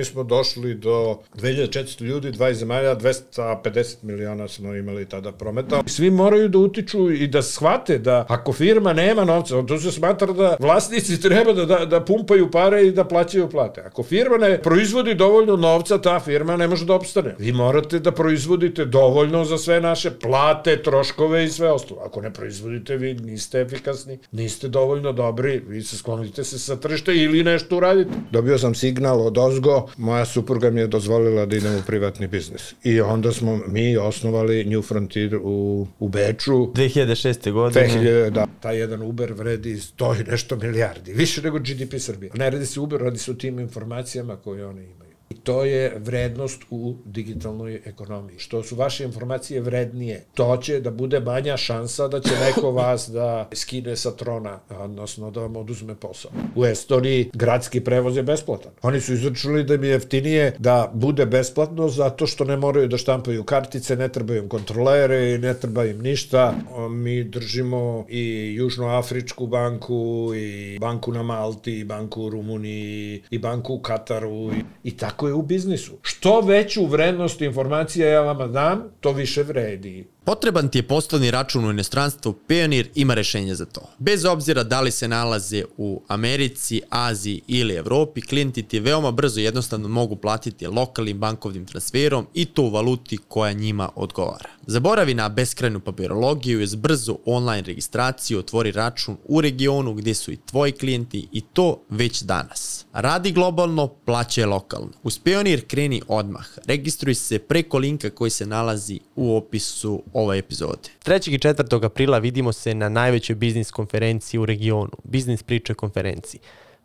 mi smo došli do 2400 ljudi, 20 zemalja, 250 miliona smo imali tada prometa. Svi moraju da utiču i da shvate da ako firma nema novca, to se smatra da vlasnici treba da, da, da pumpaju pare i da plaćaju plate. Ako firma ne proizvodi dovoljno novca, ta firma ne može da opstane. Vi morate da proizvodite dovoljno za sve naše plate, troškove i sve ostalo. Ako ne proizvodite, vi niste efikasni, niste dovoljno dobri, vi se sklonite se sa tržišta ili nešto uradite. Dobio sam signal od Ozgo, moja supruga mi je dozvolila da idem u privatni biznis. I onda smo mi osnovali New Frontier u, u Beču. 2006. godine. 2000, da, taj jedan Uber vredi 100 i nešto milijardi, više nego GDP Srbije. Ne radi se Uber, radi se u tim informacijama koje one imaju. To je vrednost u digitalnoj ekonomiji. Što su vaše informacije vrednije, to će da bude manja šansa da će neko vas da skine sa trona, odnosno da vam oduzme posao. U Estoniji gradski prevoz je besplatan. Oni su izračuli da mi je jeftinije da bude besplatno zato što ne moraju da štampaju kartice, ne trebaju im kontrolere i ne treba im ništa. Mi držimo i Južnoafričku banku i banku na Malti, i banku u Rumuniji i banku u Kataru i, i tako je u biznisu. Što veću vrednost informacija ja vama dam, to više vredi. Potreban ti je poslovni račun u inostranstvu, Payoneer ima rešenje za to. Bez obzira da li se nalaze u Americi, Aziji ili Evropi, klijenti ti veoma brzo i jednostavno mogu platiti lokalnim bankovnim transferom i to u valuti koja njima odgovara. Zaboravi na beskrajnu papirologiju i brzu online registraciju otvori račun u regionu gdje su i tvoji klijenti i to već danas. Radi globalno, plaćaj lokalno. Uz Payoneer kreni odmah. Registruj se preko linka koji se nalazi u opisu ove epizode. 3. i 4. aprila vidimo se na najvećoj biznis konferenciji u regionu, Biznis priče konferenciji.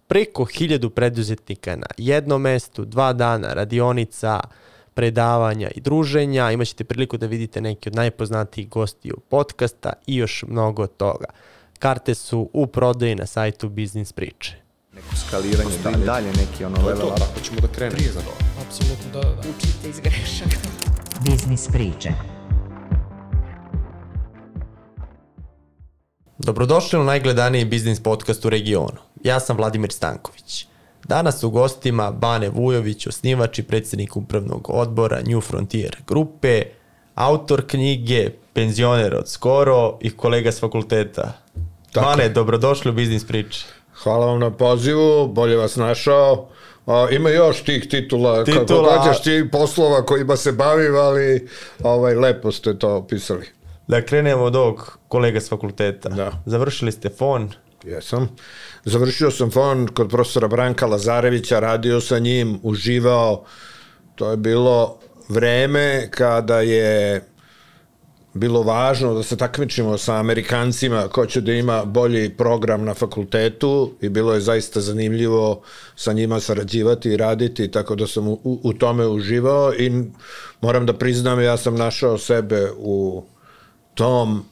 Preko hiljadu preduzetnika na jednom mestu, dva dana, radionica, predavanja i druženja. Imaćete priliku da vidite neki od najpoznatijih gostiju podcasta i još mnogo toga. Karte su u prodaji na sajtu Biznis priče. Neko skaliranje i dalje neki ono level up. Tako ćemo da krenemo. Apsolutno, da, da. Učite iz grešaka. Biznis priče. Dobrodošli u najgledaniji biznis podcast u regionu. Ja sam Vladimir Stanković. Danas u gostima Bane Vujović, osnivač i predsjednik upravnog odbora New Frontier grupe, autor knjige, penzioner od skoro i kolega s fakulteta. Tako Bane, dobrodošli u biznis priče. Hvala vam na pozivu, bolje vas našao. A, ima još tih titula, titula kako gađaš ti poslova kojima se bavim, ali ovaj, lepo ste to opisali. Da krenemo od ovog kolega s fakulteta. Da. Završili ste fon. Jesam. Završio sam fon kod profesora Branka Lazarevića, radio sa njim, uživao. To je bilo vreme kada je bilo važno da se takmičimo sa Amerikancima ko će da ima bolji program na fakultetu i bilo je zaista zanimljivo sa njima sarađivati i raditi, tako da sam u, u tome uživao i moram da priznam, ja sam našao sebe u tom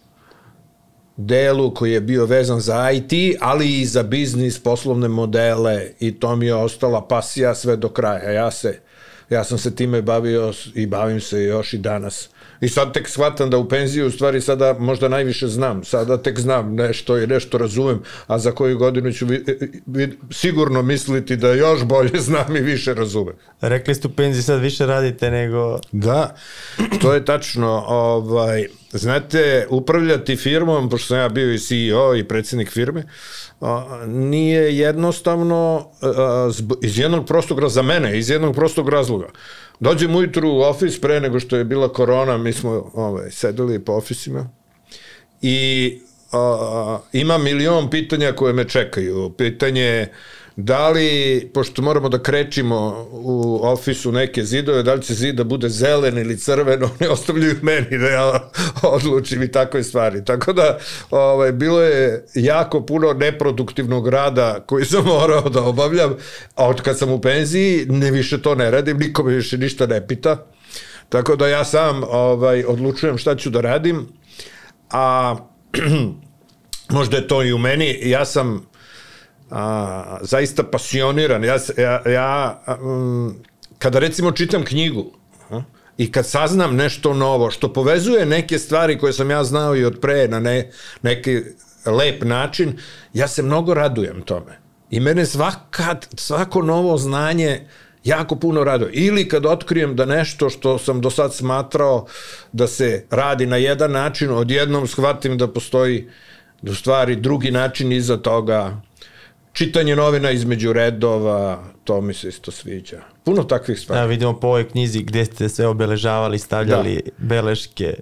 delu koji je bio vezan za IT, ali i za biznis, poslovne modele i to mi je ostala pasija sve do kraja. Ja se ja sam se time bavio i bavim se još i danas. I sad tek shvatam da u penziju u stvari sada možda najviše znam. Sada tek znam nešto i nešto razumem, a za koju godinu ću vi, vi, sigurno misliti da još bolje znam i više razumem. Rekli ste u penziji sad više radite nego... Da, to je tačno. Ovaj, znate, upravljati firmom, pošto sam ja bio i CEO i predsednik firme, nije jednostavno iz jednog prostog razloga, za mene, iz jednog prostog razloga. Dođem ujutru u ofis pre nego što je bila korona, mi smo ovaj, sedeli po ofisima i a, ima milion pitanja koje me čekaju. Pitanje da li, pošto moramo da krečimo u ofisu neke zidove, da li će zid da bude zelen ili crveno, ne ostavljaju meni da ja odlučim i takve stvari. Tako da, ovaj, bilo je jako puno neproduktivnog rada koji sam morao da obavljam, a od kad sam u penziji, ne više to ne radim, niko me više ništa ne pita. Tako da ja sam ovaj, odlučujem šta ću da radim, a možda je to i u meni. Ja sam a, zaista pasioniran. Ja, ja, ja um, kada recimo čitam knjigu a, i kad saznam nešto novo, što povezuje neke stvari koje sam ja znao i od pre na ne, neki lep način, ja se mnogo radujem tome. I mene svaka, svako novo znanje jako puno radio. Ili kad otkrijem da nešto što sam do sad smatrao da se radi na jedan način, odjednom shvatim da postoji da u stvari drugi način iza toga, čitanje novina između redova, to mi se isto sviđa. Puno takvih stvari. Ja vidimo po ovoj knjizi gde ste sve obeležavali, stavljali da. beleške.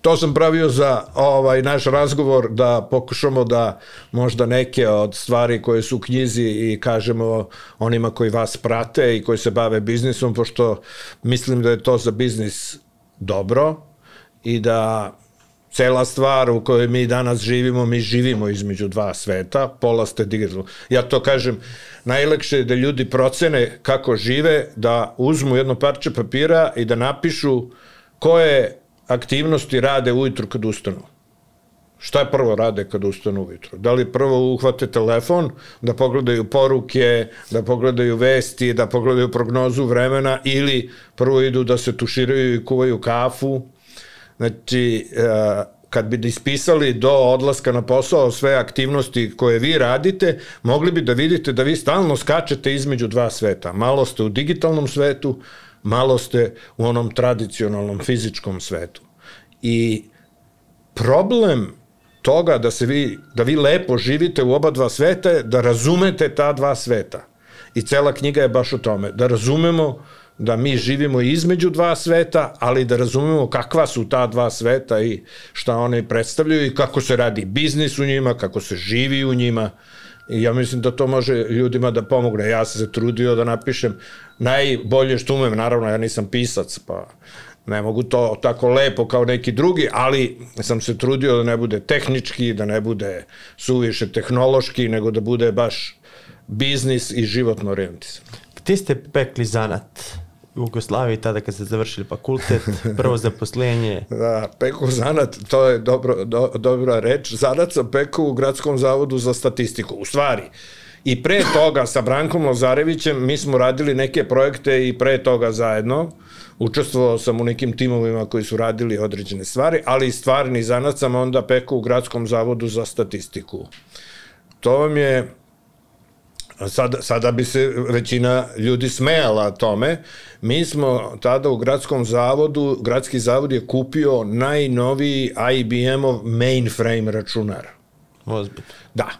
To sam pravio za ovaj naš razgovor da pokušamo da možda neke od stvari koje su u knjizi i kažemo onima koji vas prate i koji se bave biznisom, pošto mislim da je to za biznis dobro i da cela stvar u kojoj mi danas živimo, mi živimo između dva sveta, pola ste digitalno. Ja to kažem, najlakše je da ljudi procene kako žive, da uzmu jedno parče papira i da napišu koje aktivnosti rade ujutru kad ustanu. Šta je prvo rade kad ustanu ujutru? Da li prvo uhvate telefon, da pogledaju poruke, da pogledaju vesti, da pogledaju prognozu vremena ili prvo idu da se tuširaju i kuvaju kafu, Znači, e, kad bi ispisali do odlaska na posao sve aktivnosti koje vi radite, mogli bi da vidite da vi stalno skačete između dva sveta. Malo ste u digitalnom svetu, malo ste u onom tradicionalnom fizičkom svetu. I problem toga da se vi da vi lepo živite u oba dva sveta da razumete ta dva sveta. I cela knjiga je baš o tome da razumemo da mi živimo između dva sveta, ali da razumemo kakva su ta dva sveta i šta one predstavljaju i kako se radi biznis u njima, kako se živi u njima. I ja mislim da to može ljudima da pomogne. Ja sam se trudio da napišem najbolje što umem, naravno ja nisam pisac, pa ne mogu to tako lepo kao neki drugi, ali sam se trudio da ne bude tehnički, da ne bude suviše tehnološki, nego da bude baš biznis i životno orijentisan. Gde ste pekli zanat? Jugoslaviji tada kad ste završili fakultet, prvo zaposlenje. Da, peku zanat, to je dobro, do, dobra reč. Zanat sam peku u Gradskom zavodu za statistiku. U stvari, i pre toga sa Brankom Lazarevićem mi smo radili neke projekte i pre toga zajedno. Učestvovao sam u nekim timovima koji su radili određene stvari, ali i stvarni zanat sam onda peku u Gradskom zavodu za statistiku. To vam je Sada, sada bi se većina ljudi smejala tome. Mi smo tada u gradskom zavodu, gradski zavod je kupio najnoviji IBM-ov mainframe računar. Ozbiljno. Da.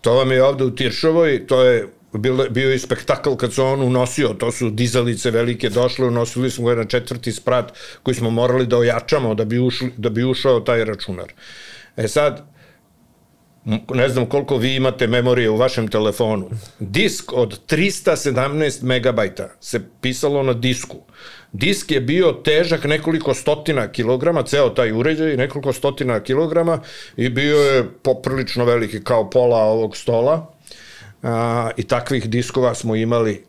To vam je ovde u Tiršovoj, to je bio, bio i spektakl kad se on unosio, to su dizalice velike došle, unosili smo ga na četvrti sprat koji smo morali da ojačamo da bi, ušli, da bi ušao taj računar. E sad, ne znam koliko vi imate memorije u vašem telefonu. Disk od 317 megabajta se pisalo na disku. Disk je bio težak nekoliko stotina kilograma, ceo taj uređaj, nekoliko stotina kilograma i bio je poprilično veliki kao pola ovog stola. A, I takvih diskova smo imali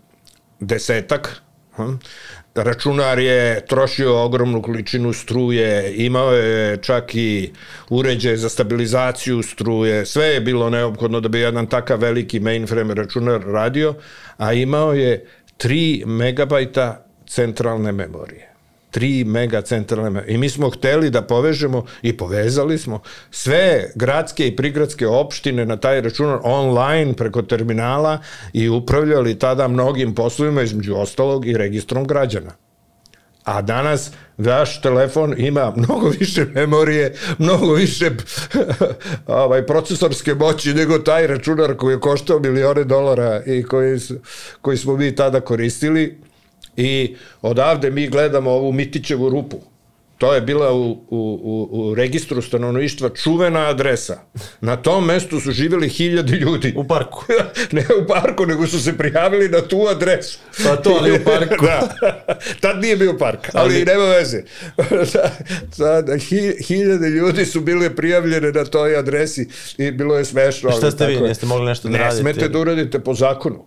desetak. Hm računar je trošio ogromnu količinu struje, imao je čak i uređaj za stabilizaciju struje, sve je bilo neophodno da bi jedan takav veliki mainframe računar radio, a imao je 3 megabajta centralne memorije. 3 mega centralne I mi smo hteli da povežemo i povezali smo sve gradske i prigradske opštine na taj računar online preko terminala i upravljali tada mnogim poslovima između ostalog i registrom građana. A danas vaš telefon ima mnogo više memorije, mnogo više ovaj, procesorske moći nego taj računar koji je koštao milione dolara i koji, koji smo mi tada koristili I odavde mi gledamo ovu Mitićevu rupu. To je bila u, u, u, u registru stanovništva čuvena adresa. Na tom mestu su živjeli hiljade ljudi. U parku. ne u parku, nego su se prijavili na tu adresu. Pa to, ali u parku. da. Tad nije bio park, ali, ali... nema veze. Sad, hi, hiljade ljudi su bile prijavljene na toj adresi i bilo je smešno. Šta ste vi, niste mogli nešto da ne radite? Ne smete da uradite po zakonu.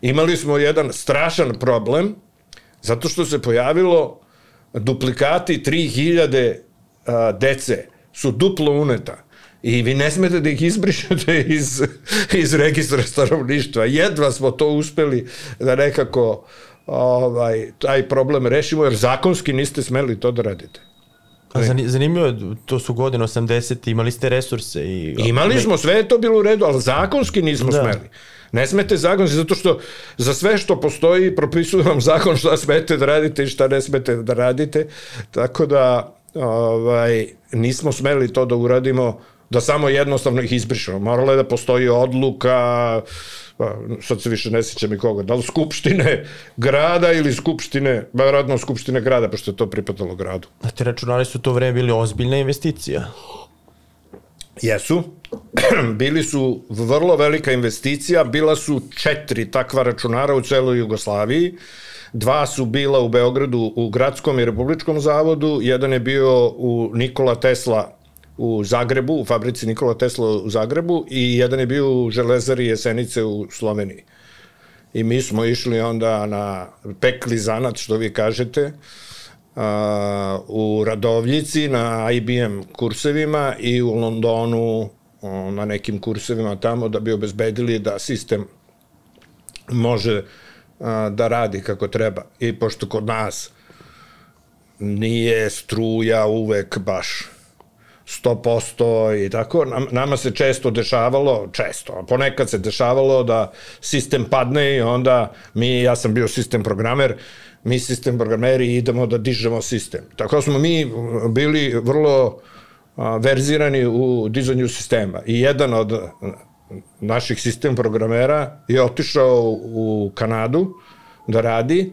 Imali smo jedan strašan problem, Zato što se pojavilo duplikati 3000 a, dece su duplo uneta. I vi ne smete da ih izbrišete iz, iz registra stanovništva. Jedva smo to uspeli da nekako ovaj, taj problem rešimo, jer zakonski niste smeli to da radite. A zanimljivo je, to su godine 80, imali ste resurse. I, Imali smo, sve je to bilo u redu, ali zakonski nismo da. smeli. Ne smete zakon, zato što za sve što postoji propisuju vam zakon šta smete da radite i šta ne smete da radite, tako da ovaj, nismo smeli to da uradimo da samo jednostavno ih izbrišemo. Moralo je da postoji odluka, pa, sad se više ne sjećam i koga, da li skupštine grada ili skupštine, verovatno skupštine grada, pošto je to pripadalo gradu. Znate, računari su u to vreme bili ozbiljna investicija. Jesu. Bili su vrlo velika investicija, bila su četiri takva računara u celoj Jugoslaviji. Dva su bila u Beogradu u Gradskom i Republičkom zavodu, jedan je bio u Nikola Tesla u Zagrebu, u fabrici Nikola Tesla u Zagrebu i jedan je bio u Železari Jesenice u Sloveniji. I mi smo išli onda na pekli zanat, što vi kažete, a, u Radovljici na IBM kursevima i u Londonu na nekim kursevima tamo da bi obezbedili da sistem može a, da radi kako treba. I pošto kod nas nije struja uvek baš 100% i tako, nam, nama se često dešavalo, često, ponekad se dešavalo da sistem padne i onda mi, ja sam bio sistem programer, mi sistem programeri idemo da dižemo sistem. Tako smo mi bili vrlo a, verzirani u dizanju sistema. I jedan od naših sistem programera je otišao u Kanadu da radi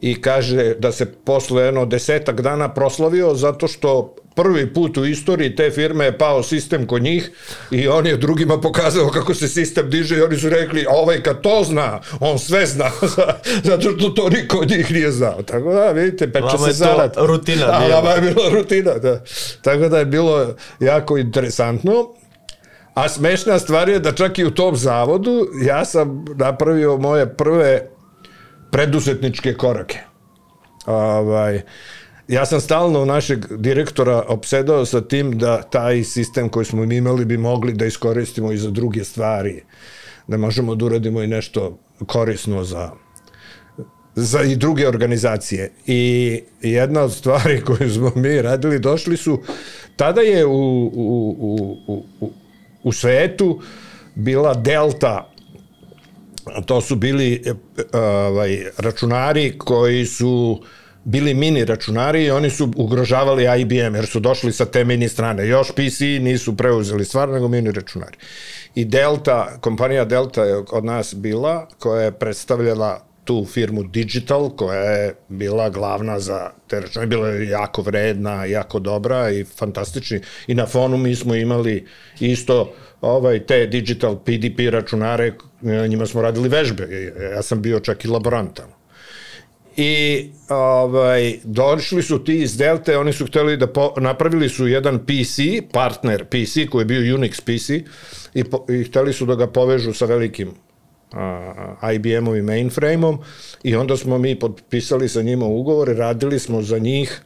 i kaže da se posle jedno desetak dana proslavio zato što prvi put u istoriji te firme je pao sistem kod njih i on je drugima pokazao kako se sistem diže i oni su rekli, ovaj kad to zna, on sve zna, zato što to niko od njih nije znao. Tako da, vidite, peče Vama se je to rutina Da, vama je bila rutina, da. Tako da je bilo jako interesantno. A smešna stvar je da čak i u tom zavodu ja sam napravio moje prve preduzetničke korake. Ovaj, ja sam stalno našeg direktora opsedao sa tim da taj sistem koji smo mi imali bi mogli da iskoristimo i za druge stvari, da možemo da uradimo i nešto korisno za za i druge organizacije. I jedna od stvari koju smo mi radili, došli su, tada je u, u, u, u, u, svetu bila Delta, to su bili e, ovaj, računari koji su bili mini računari i oni su ugrožavali IBM jer su došli sa te mini strane. Još PC nisu preuzeli stvar, nego mini računari. I Delta, kompanija Delta je od nas bila, koja je predstavljala tu firmu Digital, koja je bila glavna za te računare, bila je jako vredna, jako dobra i fantastični. I na fonu mi smo imali isto ovaj, te Digital PDP računare, na njima smo radili vežbe. Ja sam bio čak i laborant tamo. I ovaj, došli su ti iz Delte, oni su hteli da po, napravili su jedan PC, partner PC, koji je bio Unix PC, i, po, i hteli su da ga povežu sa velikim a, IBM-ovim mainframe-om i onda smo mi potpisali sa njima ugovor, radili smo za njih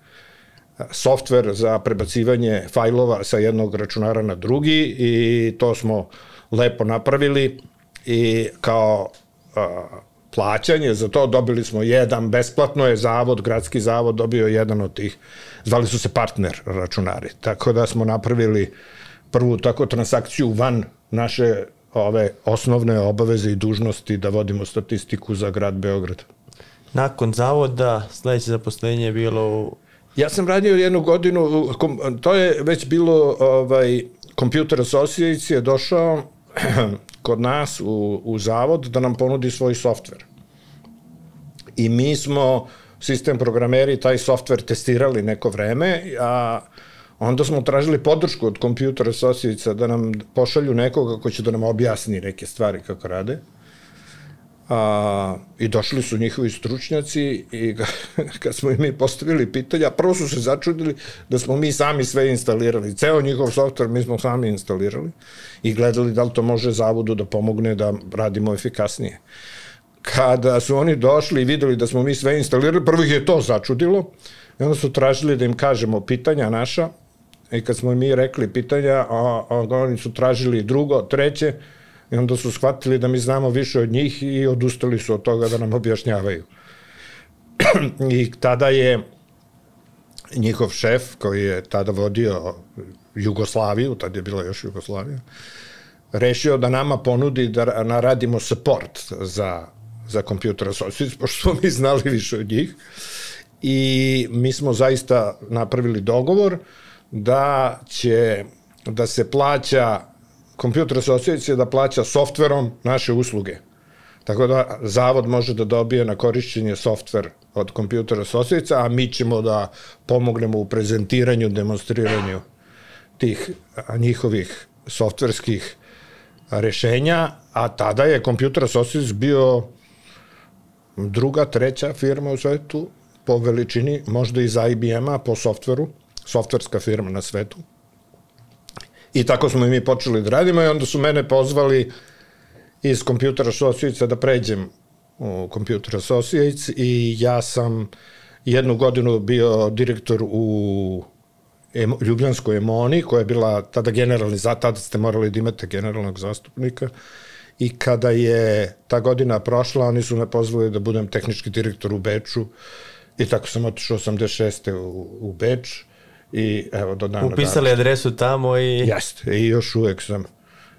softver za prebacivanje fajlova sa jednog računara na drugi i to smo lepo napravili i kao a, plaćanje za to dobili smo jedan, besplatno je zavod, gradski zavod dobio jedan od tih, zvali su se partner računari, tako da smo napravili prvu tako transakciju van naše ove osnovne obaveze i dužnosti da vodimo statistiku za grad Beograd. Nakon zavoda, sledeće zaposlenje je bilo u Ja sam radio jednu godinu, to je već bilo, ovaj, Computer Associates je došao kod nas u, u zavod da nam ponudi svoj softver. I mi smo, sistem programeri, taj softver testirali neko vreme, a onda smo tražili podršku od Computer Associatesa da nam pošalju nekoga ko će da nam objasni neke stvari kako rade. A, I došli su njihovi stručnjaci i kad smo im mi postavili pitanja, prvo su se začudili da smo mi sami sve instalirali. Ceo njihov softver mi smo sami instalirali i gledali da li to može zavodu da pomogne da radimo efikasnije. Kada su oni došli i videli da smo mi sve instalirali, prvo ih je to začudilo i onda su tražili da im kažemo pitanja naša i kad smo mi rekli pitanja, a, a oni su tražili drugo, treće, I onda su shvatili da mi znamo više od njih i odustali su od toga da nam objašnjavaju. I tada je njihov šef, koji je tada vodio Jugoslaviju, tad je bila još Jugoslavija, rešio da nama ponudi da ra- naradimo support za, za Computer Associates, pošto smo mi znali više od njih. I mi smo zaista napravili dogovor da će da se plaća Computer Associates je da plaća softverom naše usluge. Tako da zavod može da dobije na korišćenje softver od Computer Associates, a mi ćemo da pomognemo u prezentiranju, demonstriranju tih njihovih softverskih rešenja, a tada je Computer Associates bio druga, treća firma u svetu po veličini, možda iz IBM-a po softveru, softverska firma na svetu. I tako smo i mi počeli da radimo i onda su mene pozvali iz Computer Associates da pređem u Computer Associates i ja sam jednu godinu bio direktor u Emo, Ljubljanskoj Emoni, koja je bila tada generalni, za tada ste morali da imate generalnog zastupnika, i kada je ta godina prošla, oni su me pozvali da budem tehnički direktor u Beču i tako sam otišao 86. u, u Beč i evo do dana Upisali adresu tamo i... Jeste, i još uvek sam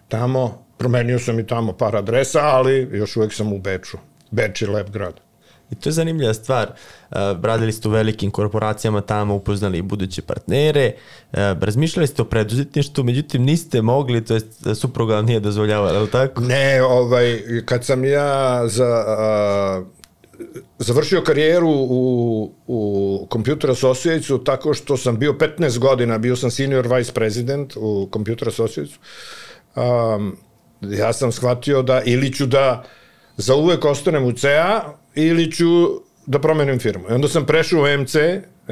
tamo, promenio sam i tamo par adresa, ali još uvek sam u Beču. Beč je lep grad. I to je zanimljiva stvar. Uh, radili ste u velikim korporacijama tamo, upoznali i buduće partnere, uh, razmišljali ste o preduzetništvu, međutim niste mogli, to je supruga nije dozvoljavala, je li tako? Ne, ovaj, kad sam ja za, a, završio karijeru u, u Computer Associatesu tako što sam bio 15 godina, bio sam senior vice president u Computer Associatesu, um, ja sam shvatio da ili ću da za uvek ostanem u CA ili ću da promenim firmu. I onda sam prešao u MC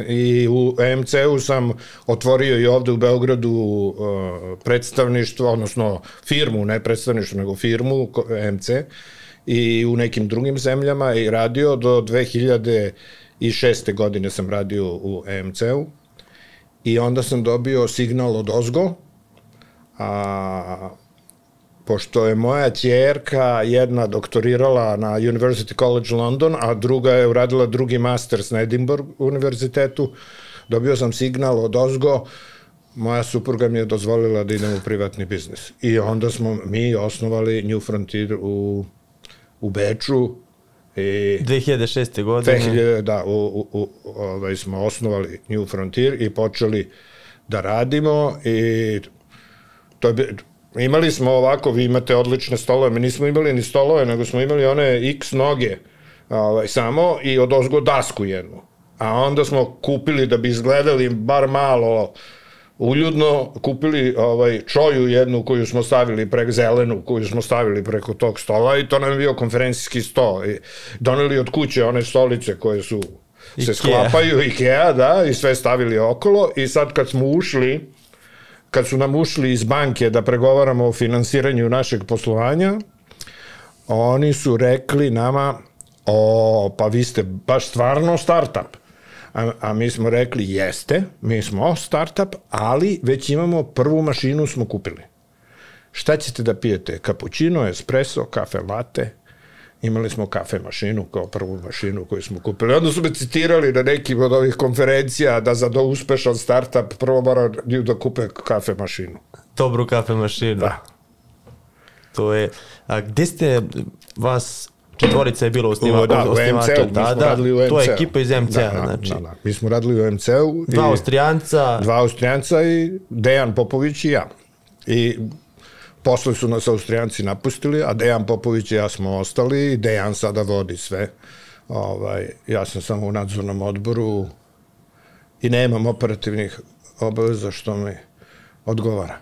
i u EMC-u sam otvorio i ovde u Beogradu uh, predstavništvo, odnosno firmu, ne predstavništvo, nego firmu ko- EMC i u nekim drugim zemljama i radio do 2006. godine sam radio u EMC-u i onda sam dobio signal od Ozgo, a pošto je moja ćerka jedna doktorirala na University College London, a druga je uradila drugi masters na Edinburgh univerzitetu, dobio sam signal od Ozgo, moja supruga mi je dozvolila da idem u privatni biznis. I onda smo mi osnovali New Frontier u, u Beču i 2006. godine. 2000, da, u, u, u, ovaj, smo osnovali New Frontier i počeli da radimo i to je, imali smo ovako, vi imate odlične stolove, mi nismo imali ni stolove, nego smo imali one x noge ovaj, samo i od ozgo dasku jednu. A onda smo kupili da bi izgledali bar malo uljudno, kupili ovaj, čoju jednu koju smo stavili preko zelenu, koju smo stavili preko tog stola i to nam je bio konferencijski sto. I doneli od kuće one stolice koje su se Ikea. sklapaju, Ikea, da, i sve stavili okolo i sad kad smo ušli, kad su nam ušli iz banke da pregovaramo o finansiranju našeg poslovanja, oni su rekli nama, o, pa vi ste baš stvarno startup. A, a mi smo rekli, jeste, mi smo startup, ali već imamo prvu mašinu smo kupili. Šta ćete da pijete? Cappuccino, espresso, kafe latte? Imali smo kafe mašinu kao prvu mašinu koju smo kupili. Onda su me citirali na nekim od ovih konferencija da za do uspešan startup prvo moraju da kupe kafe mašinu. Dobru kafe mašinu. Da. To je, a gde ste vas četvorica je bilo U, osniva, da, u osnivača tada, radili u to je ekipa iz MC-a, da, da, znači. Da, da. Mi smo radili u MC-u. Dva i- Austrijanca, Dva Austrijanca i Dejan Popović i ja. I posle su nas Austrijanci napustili, a Dejan Popović i ja smo ostali i Dejan sada vodi sve. Ovaj, ja sam samo u nadzornom odboru i nemam operativnih obaveza što mi odgovara.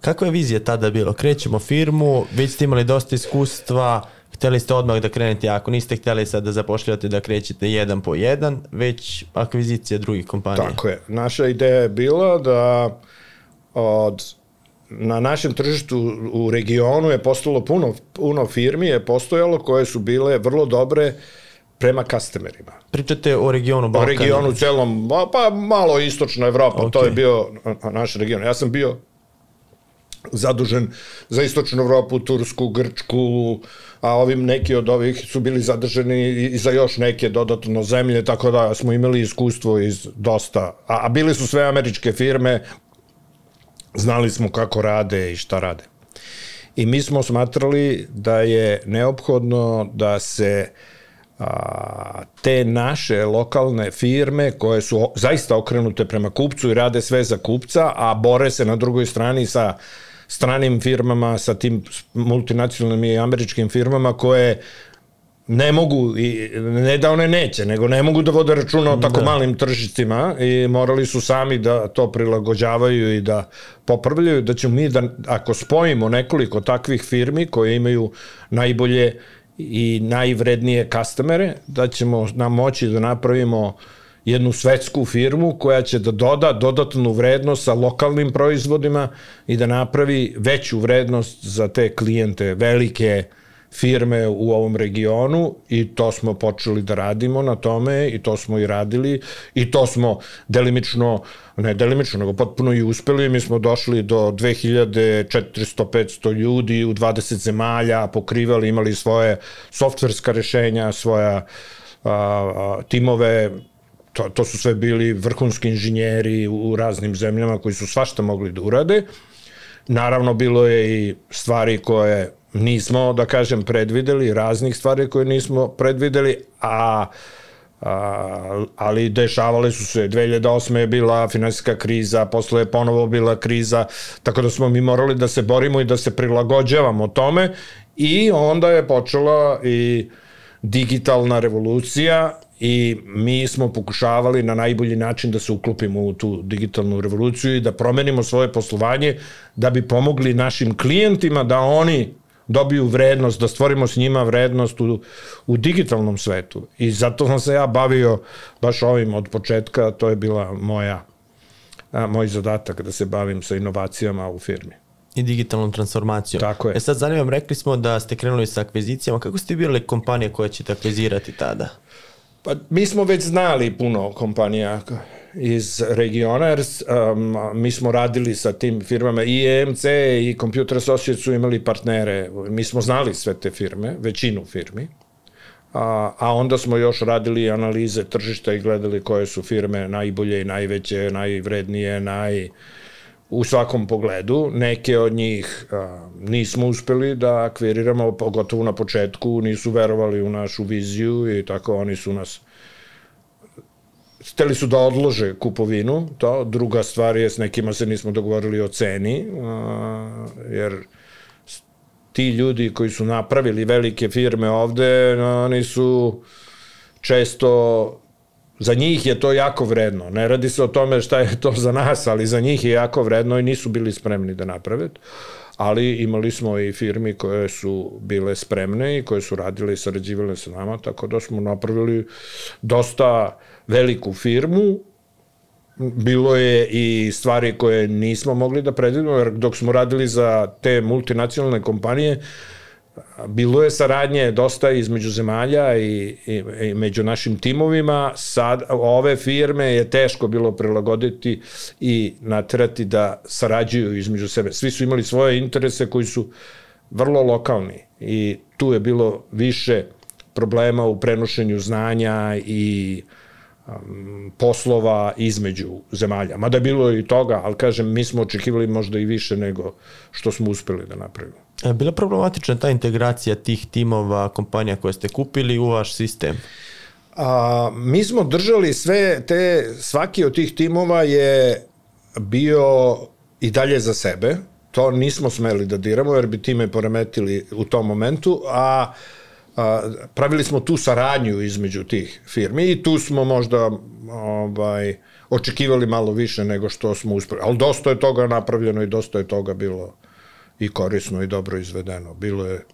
Kakva je vizija tada bilo? Krećemo firmu, već ste imali dosta iskustva, hteli ste odmah da krenete, ako niste hteli sad da zapošljavate da krećete jedan po jedan, već akvizicija drugih kompanija. Tako je. Naša ideja je bila da od na našem tržištu u regionu je postalo puno, puno firmi, je postojalo koje su bile vrlo dobre prema customerima. Pričate o regionu O Balkana. regionu celom, pa, pa malo istočna Evropa, okay. to je bio naš region. Ja sam bio zadužen za istočnu Evropu, Tursku, Grčku, a ovim neki od ovih su bili zadržani i, za još neke dodatno zemlje, tako da smo imali iskustvo iz dosta, a, a bili su sve američke firme, znali smo kako rade i šta rade. i mi smo smatrali da je neophodno da se a, te naše lokalne firme koje su zaista okrenute prema kupcu i rade sve za kupca, a bore se na drugoj strani sa stranim firmama, sa tim multinacionalnim i američkim firmama koje ne mogu, i ne da one neće, nego ne mogu da vode računa o tako da. malim tržištima i morali su sami da to prilagođavaju i da popravljaju, da ćemo mi da, ako spojimo nekoliko takvih firmi koje imaju najbolje i najvrednije kastomere, da ćemo nam moći da napravimo jednu svetsku firmu koja će da doda dodatnu vrednost sa lokalnim proizvodima i da napravi veću vrednost za te klijente, velike firme u ovom regionu i to smo počeli da radimo na tome i to smo i radili i to smo delimično, ne delimično, nego potpuno i uspeli. Mi smo došli do 2400-500 ljudi u 20 zemalja, pokrivali, imali svoje softverska rešenja, svoja a, a, timove, to, to su sve bili vrhunski inženjeri u raznim zemljama koji su svašta mogli da urade. Naravno, bilo je i stvari koje nismo, da kažem, predvideli, raznih stvari koje nismo predvideli, a A, ali dešavale su se 2008. je bila finansijska kriza, posle je ponovo bila kriza, tako da smo mi morali da se borimo i da se prilagođavamo tome i onda je počela i digitalna revolucija i mi smo pokušavali na najbolji način da se uklopimo u tu digitalnu revoluciju i da promenimo svoje poslovanje da bi pomogli našim klijentima da oni dobiju vrednost, da stvorimo s njima vrednost u, u digitalnom svetu. I zato sam se ja bavio baš ovim od početka, to je bila moja, a, moj zadatak da se bavim sa inovacijama u firmi. i digitalnom transformacijom. Tako je. E sad zanimam, rekli smo da ste krenuli sa akvizicijama. Kako ste birali kompanije koje ćete akvizirati tada? Pa mi smo već znali puno kompanija iz regiona, jer um, mi smo radili sa tim firmama i EMC i Computer Associates su imali partnere. Mi smo znali sve te firme, većinu firmi. A, a onda smo još radili analize tržišta i gledali koje su firme najbolje i najveće, najvrednije, naj u svakom pogledu. Neke od njih a, nismo uspeli da akviriramo, pogotovo na početku, nisu verovali u našu viziju i tako oni su nas hteli su da odlože kupovinu, to. Druga stvar je, s nekima se nismo dogovorili o ceni, a, jer ti ljudi koji su napravili velike firme ovde, oni su često za njih je to jako vredno. Ne radi se o tome šta je to za nas, ali za njih je jako vredno i nisu bili spremni da naprave. Ali imali smo i firmi koje su bile spremne i koje su radile i sarađivale sa nama, tako da smo napravili dosta veliku firmu. Bilo je i stvari koje nismo mogli da predvidimo, jer dok smo radili za te multinacionalne kompanije, bilo je saradnje dosta između zemalja i, i, i među našim timovima. Sad, ove firme je teško bilo prilagoditi i naterati da sarađuju između sebe. Svi su imali svoje interese koji su vrlo lokalni i tu je bilo više problema u prenošenju znanja i um, poslova između zemalja. Mada je bilo i toga, ali kažem, mi smo očekivali možda i više nego što smo uspeli da napravimo. E, Bila problematična ta integracija tih timova, kompanija koje ste kupili u vaš sistem? A, mi smo držali sve te, svaki od tih timova je bio i dalje za sebe, to nismo smeli da diramo jer bi time poremetili u tom momentu, a, a pravili smo tu saradnju između tih firmi i tu smo možda ovaj, očekivali malo više nego što smo uspeli. Ali dosta je toga napravljeno i dosta je toga bilo i korisno i dobro izvedeno. Bilo je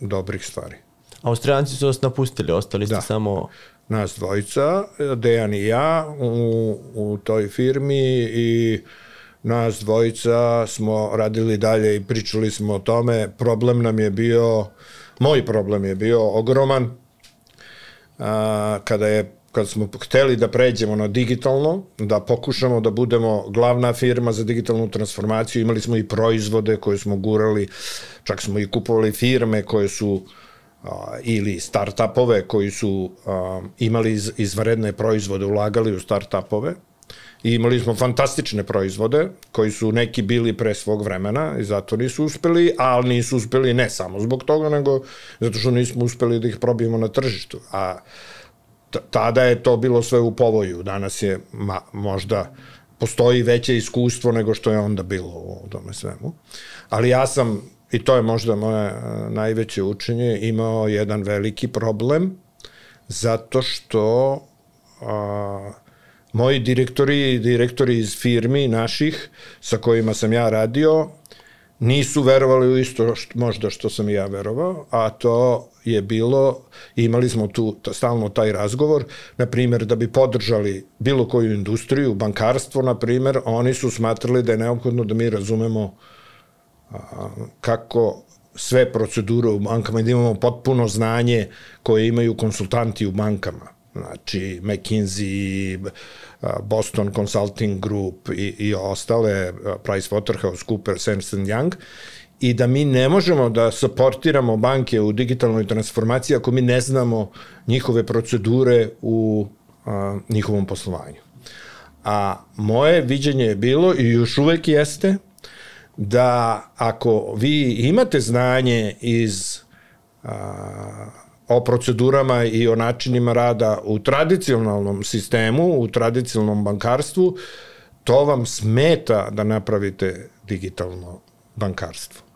dobrih stvari. Austrijanci su vas napustili, ostali ste Da. samo... nas dvojica, Dejan i ja u, u toj firmi i nas dvojica smo radili dalje i pričali smo o tome. Problem nam je bio, moj problem je bio ogroman a, kada je kad smo hteli da pređemo na digitalno, da pokušamo da budemo glavna firma za digitalnu transformaciju, imali smo i proizvode koje smo gurali, čak smo i kupovali firme koje su a, ili startupove koji su a, imali iz, izvaredne proizvode, ulagali u startupove I imali smo fantastične proizvode, koji su neki bili pre svog vremena i zato nisu uspeli, ali nisu uspeli ne samo zbog toga, nego zato što nismo uspeli da ih probijemo na tržištu. A tada je to bilo sve u povoju. Danas je ma, možda postoji veće iskustvo nego što je onda bilo u tome svemu. Ali ja sam, i to je možda moje e, najveće učenje, imao jedan veliki problem zato što a, moji direktori direktori iz firmi naših sa kojima sam ja radio nisu verovali u isto što, možda što sam ja verovao, a to je bilo, imali smo tu ta, stalno taj razgovor, na primjer da bi podržali bilo koju industriju, bankarstvo na primjer, oni su smatrali da je neophodno da mi razumemo a, kako sve procedure u bankama i da imamo potpuno znanje koje imaju konsultanti u bankama. Znači, McKinsey, Boston Consulting Group i, i ostale, Price Waterhouse, Cooper, Ernst Young, i da mi ne možemo da suportiramo banke u digitalnoj transformaciji ako mi ne znamo njihove procedure u a, njihovom poslovanju. A moje viđenje je bilo i još uvek jeste da ako vi imate znanje iz a, o procedurama i o načinima rada u tradicionalnom sistemu, u tradicionalnom bankarstvu, to vam smeta da napravite digitalno bankarstvo.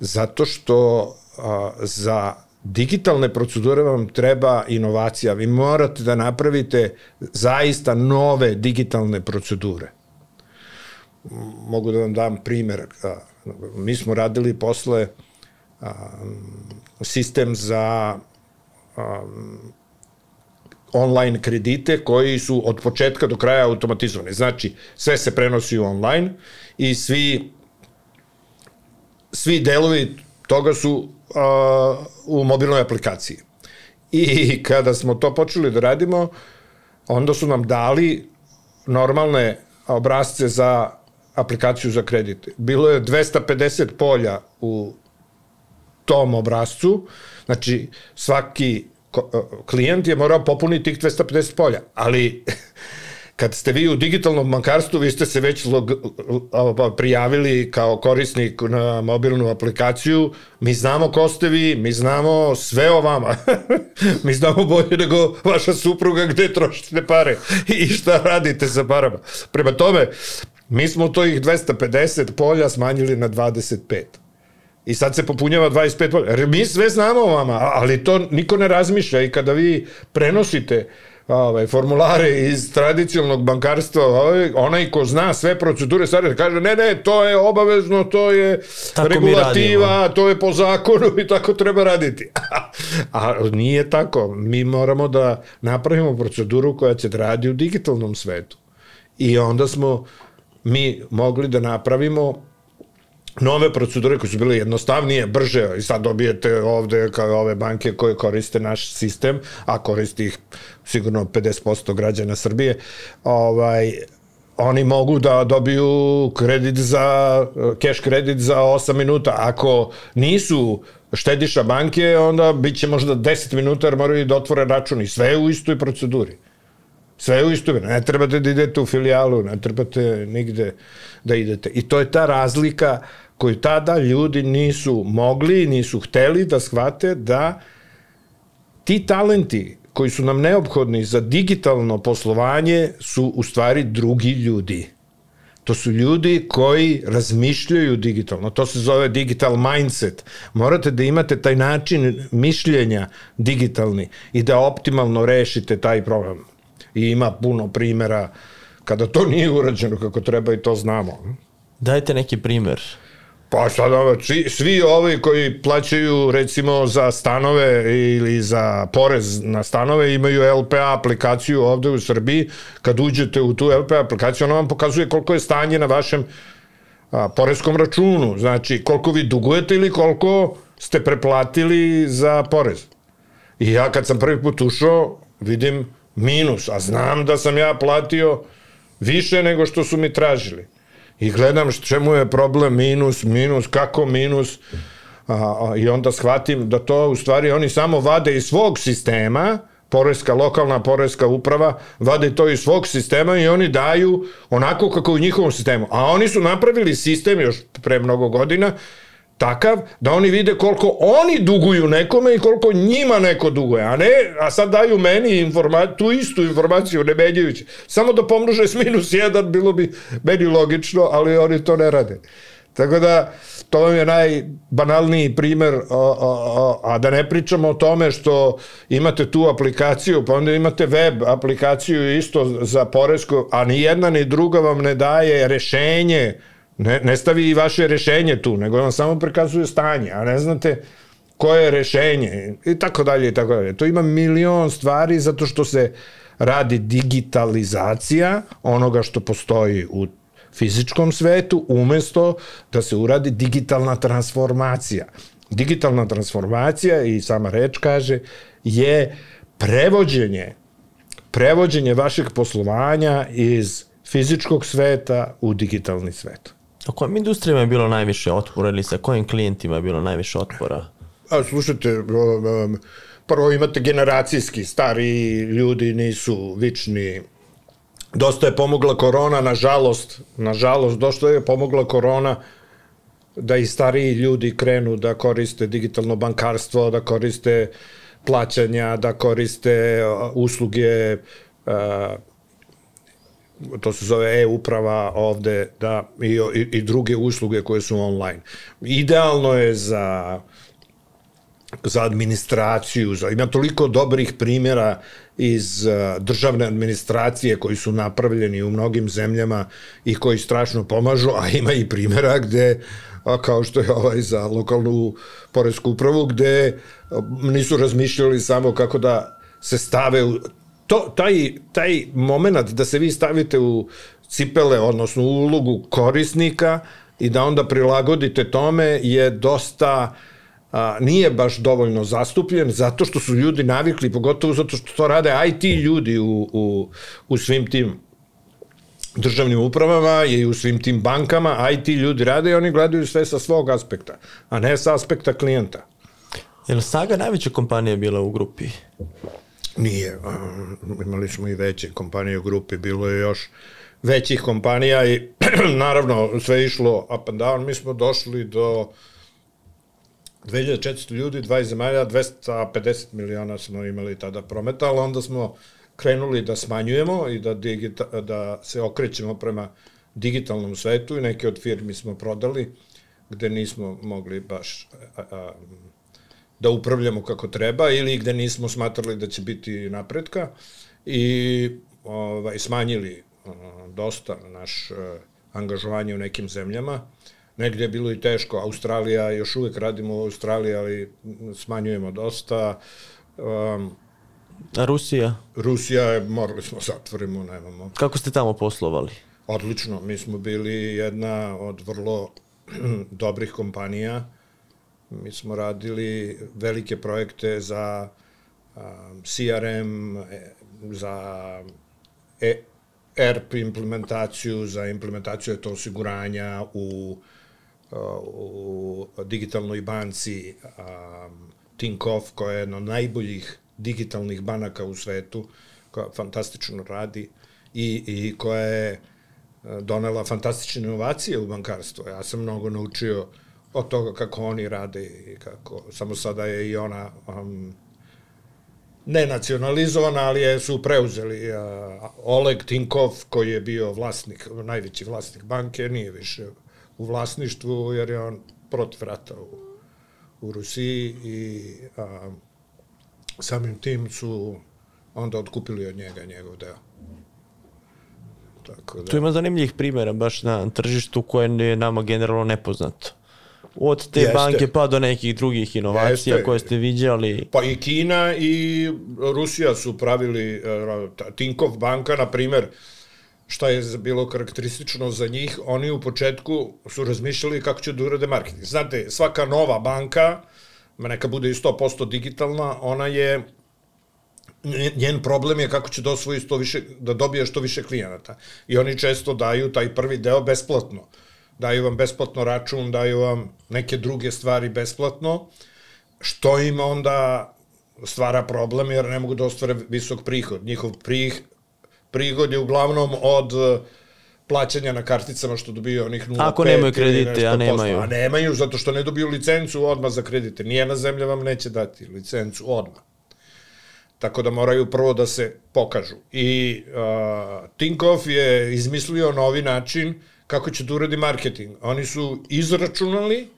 Zato što a, za digitalne procedure vam treba inovacija. Vi morate da napravite zaista nove digitalne procedure. Mogu da vam dam primer. Mi smo radili posle sistem za online kredite koji su od početka do kraja automatizovani. Znači, sve se prenosi online i svi svi delovi toga su uh, u mobilnoj aplikaciji. I kada smo to počeli da radimo, onda su nam dali normalne obrazce za aplikaciju za kredite. Bilo je 250 polja u tom obrazcu, znači svaki klijent je morao popuniti tih 250 polja, ali kad ste vi u digitalnom bankarstvu, vi ste se već log, prijavili kao korisnik na mobilnu aplikaciju, mi znamo ko ste vi, mi znamo sve o vama. mi znamo bolje nego vaša supruga gde trošite pare i šta radite sa parama. Prema tome, mi smo to ih 250 polja smanjili na 25. I sad se popunjava 25 polja. Mi sve znamo o vama, ali to niko ne razmišlja i kada vi prenosite ovaj, formulare iz tradicionalnog bankarstva, ovaj, onaj ko zna sve procedure, sad kaže, ne, ne, to je obavezno, to je Tako regulativa, to je po zakonu i tako treba raditi. A nije tako. Mi moramo da napravimo proceduru koja će da radi u digitalnom svetu. I onda smo mi mogli da napravimo nove procedure koje su bile jednostavnije, brže i sad dobijete ovde kao ove banke koje koriste naš sistem, a koristi ih sigurno 50% građana Srbije, ovaj, oni mogu da dobiju kredit za, cash kredit za 8 minuta. Ako nisu štediša banke, onda bit će možda 10 minuta jer moraju da otvore račun i sve je u istoj proceduri. Sve je u istoj, ne trebate da idete u filijalu, ne trebate nigde da idete. I to je ta razlika koju tada ljudi nisu mogli, nisu hteli da shvate da ti talenti koji su nam neophodni za digitalno poslovanje su u stvari drugi ljudi. To su ljudi koji razmišljaju digitalno. To se zove digital mindset. Morate da imate taj način mišljenja digitalni i da optimalno rešite taj problem. I ima puno primera kada to nije urađeno kako treba i to znamo. Dajte neki primer. Pa sad ovo, svi, svi ovi koji plaćaju recimo za stanove ili za porez na stanove imaju LPA aplikaciju ovde u Srbiji. Kad uđete u tu LPA aplikaciju, ona vam pokazuje koliko je stanje na vašem a, poreskom računu. Znači, koliko vi dugujete ili koliko ste preplatili za porez. I ja kad sam prvi put ušao, vidim minus, a znam da sam ja platio više nego što su mi tražili i gledam čemu je problem minus, minus, kako minus, a, i onda shvatim da to u stvari oni samo vade iz svog sistema, poreska, lokalna poreska uprava, vade to iz svog sistema i oni daju onako kako u njihovom sistemu. A oni su napravili sistem još pre mnogo godina, takav da oni vide koliko oni duguju nekome i koliko njima neko duguje, a ne, a sad daju meni informa, tu istu informaciju ne menjajući. Samo da pomnože s minus jedan bilo bi meni logično, ali oni to ne rade. Tako da, to vam je najbanalniji primer, o, o, o, a da ne pričamo o tome što imate tu aplikaciju, pa onda imate web aplikaciju isto za poresko, a ni jedna ni druga vam ne daje rešenje Ne, ne stavi i vaše rešenje tu, nego vam samo prikazuje stanje, a ne znate koje je rešenje i tako dalje i tako dalje. To ima milion stvari zato što se radi digitalizacija onoga što postoji u fizičkom svetu umesto da se uradi digitalna transformacija. Digitalna transformacija, i sama reč kaže, je prevođenje prevođenje vašeg poslovanja iz fizičkog sveta u digitalni svet. A kojim industrijama je bilo najviše otpora ili sa kojim klijentima je bilo najviše otpora? A slušajte, um, prvo imate generacijski, stari ljudi nisu vični. Dosta je pomogla korona, nažalost, nažalost, dosta je pomogla korona da i stariji ljudi krenu da koriste digitalno bankarstvo, da koriste plaćanja, da koriste usluge uh, to se zove e-uprava ovde, da, i, i, i druge usluge koje su online. Idealno je za za administraciju, za, ima toliko dobrih primjera iz uh, državne administracije koji su napravljeni u mnogim zemljama i koji strašno pomažu, a ima i primjera gde a kao što je ovaj za lokalnu poresku upravu, gde nisu razmišljali samo kako da se stave u to, taj, taj moment da se vi stavite u cipele, odnosno u ulogu korisnika i da onda prilagodite tome je dosta a, nije baš dovoljno zastupljen zato što su ljudi navikli, pogotovo zato što to rade IT ljudi u, u, u svim tim državnim upravama i u svim tim bankama, IT ljudi rade i oni gledaju sve sa svog aspekta, a ne sa aspekta klijenta. Je li Saga najveća kompanija bila u grupi? Nije. Imali smo i veće kompanije u grupi, bilo je još većih kompanija i naravno sve išlo up and down. Mi smo došli do 2400 ljudi, 20 zemalja, 250 miliona smo imali tada prometa, ali onda smo krenuli da smanjujemo i da, digita, da se okrećemo prema digitalnom svetu i neke od firmi smo prodali gde nismo mogli baš a, a, da upravljamo kako treba ili gde nismo smatrali da će biti napretka i ovaj, smanjili dosta naš uh, angažovanje u nekim zemljama. Negde je bilo i teško, Australija, još uvek radimo u Australiji, ali smanjujemo dosta. Um, A Rusija? Rusija, morali smo zatvorimo, nemamo. Kako ste tamo poslovali? Odlično, mi smo bili jedna od vrlo dobrih kompanija Mi smo radili velike projekte za um, CRM, e, za e, ERP implementaciju, za implementaciju to osiguranja u, u digitalnoj banci um, Tinkoff, koja je jedna od najboljih digitalnih banaka u svetu, koja fantastično radi i, i koja je donela fantastične inovacije u bankarstvo. Ja sam mnogo naučio uh, od toga kako oni rade i kako, samo sada je i ona um, ne nacionalizovana, ali je, su preuzeli uh, Oleg Tinkov, koji je bio vlasnik, najveći vlasnik banke, nije više u vlasništvu, jer je on protiv rata u, u Rusiji i um, samim tim su onda odkupili od njega njegov deo. Tako da. Tu ima zanimljivih primjera baš na tržištu koje je nama generalno nepoznato od te Jeste. banke pa do nekih drugih inovacija Jeste. koje ste viđali. Pa i Kina i Rusija su pravili, uh, Tinkov banka, na primer, šta je bilo karakteristično za njih, oni u početku su razmišljali kako će da urade marketing. Znate, svaka nova banka, neka bude i 100% digitalna, ona je njen problem je kako će da osvoji što više, da dobije što više klijenata. I oni često daju taj prvi deo besplatno. Uh, daju vam besplatno račun, daju vam neke druge stvari besplatno, što im onda stvara problem jer ne mogu da ostvare visok prihod. Njihov prih, prihod je uglavnom od eh, plaćanja na karticama što dobiju onih 0,5 Ako nemaju kredite, a nemaju. A nemaju zato što ne dobiju licencu odmah za kredite. Nijena zemlja vam neće dati licencu odmah. Tako da moraju prvo da se pokažu. I uh, Tinkoff je izmislio novi način kako će da uradi marketing. Oni su izračunali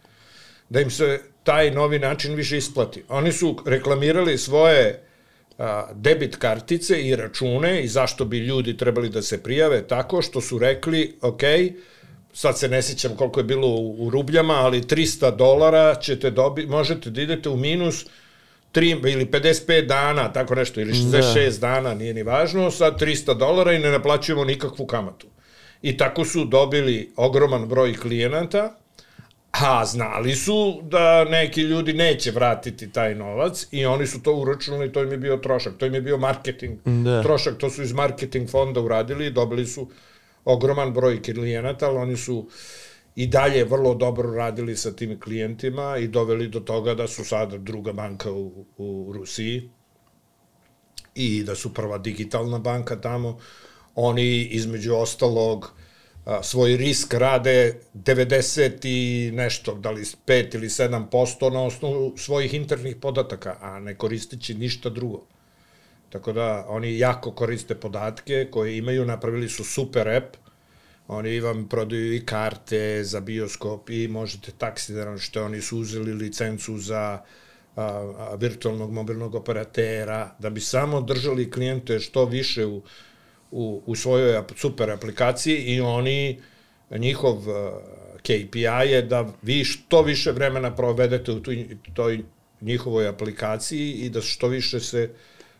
da im se taj novi način više isplati. Oni su reklamirali svoje a, debit kartice i račune i zašto bi ljudi trebali da se prijave tako što su rekli, ok, sad se ne sjećam koliko je bilo u, u rubljama, ali 300 dolara ćete dobi, možete da idete u minus 3 ili 55 dana, tako nešto, ili 66 da. dana, nije ni važno, sad 300 dolara i ne naplaćujemo nikakvu kamatu. I tako su dobili ogroman broj klijenata, a znali su da neki ljudi neće vratiti taj novac i oni su to uračunali, to im je bio trošak, to im je bio marketing Da. trošak, to su iz marketing fonda uradili i dobili su ogroman broj klijenata, ali oni su i dalje vrlo dobro radili sa tim klijentima i doveli do toga da su sada druga banka u, u Rusiji i da su prva digitalna banka tamo. Oni između ostalog svoj risk rade 90 i nešto, da li 5 ili 7% na osnovu svojih internih podataka, a ne koristeći ništa drugo. Tako da oni jako koriste podatke koje imaju, napravili su super app, oni vam prodaju i karte za bioskop i možete taksi da naručite, oni su uzeli licencu za a, a, virtualnog mobilnog operatera, da bi samo držali klijente što više u, u, u svojoj super aplikaciji i oni, njihov a, KPI je da vi što više vremena provedete u toj, toj njihovoj aplikaciji i da što više se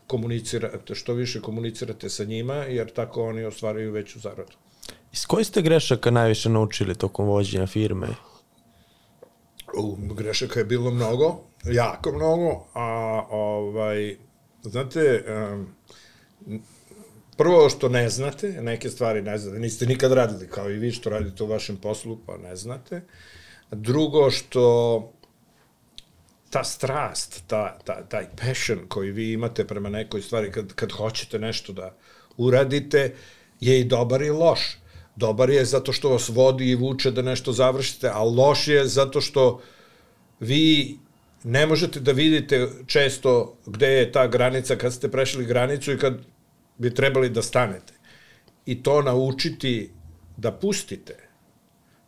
komunicirate, što više komunicirate sa njima, jer tako oni ostvaraju veću zaradu. Iz koji ste grešaka najviše naučili tokom vođenja firme? U, grešaka je bilo mnogo, jako mnogo, a ovaj, znate, um, prvo što ne znate, neke stvari ne znate, niste nikad radili kao i vi što radite u vašem poslu, pa ne znate. Drugo što ta strast, ta, ta, taj passion koji vi imate prema nekoj stvari, kad, kad hoćete nešto da uradite, je i dobar i loš. Dobar je zato što vas vodi i vuče da nešto završite, a loš je zato što vi ne možete da vidite često gde je ta granica kad ste prešli granicu i kad bi trebali da stanete. I to naučiti da pustite.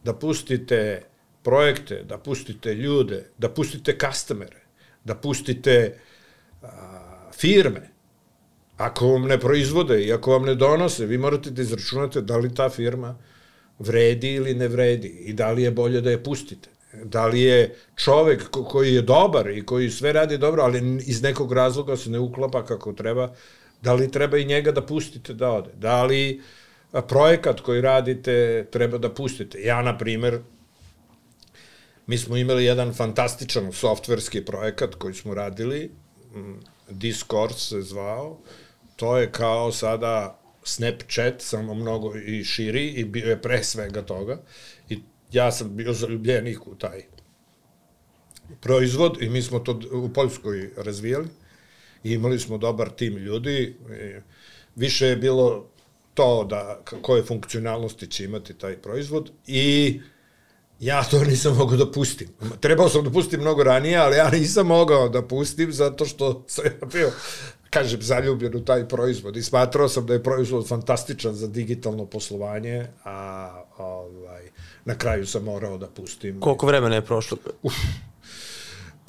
Da pustite projekte, da pustite ljude, da pustite customere, da pustite a, firme. Ako vam ne proizvode i ako vam ne donose, vi morate da izračunate da li ta firma vredi ili ne vredi i da li je bolje da je pustite. Da li je čovek ko- koji je dobar i koji sve radi dobro, ali iz nekog razloga se ne uklapa kako treba, da li treba i njega da pustite da ode? Da li projekat koji radite treba da pustite? Ja, na primer, mi smo imali jedan fantastičan softverski projekat koji smo radili, Discord se zvao, to je kao sada Snapchat, samo mnogo i širi i bio je pre svega toga i ja sam bio zaljubljenik u taj proizvod i mi smo to u Poljskoj razvijali i imali smo dobar tim ljudi više je bilo to da koje funkcionalnosti će imati taj proizvod i ja to nisam mogao da pustim. Trebao sam da pustim mnogo ranije, ali ja nisam mogao da pustim zato što sam ja bio, kažem, zaljubljen u taj proizvod i smatrao sam da je proizvod fantastičan za digitalno poslovanje, a ovaj, na kraju sam morao da pustim. Koliko vremena je prošlo?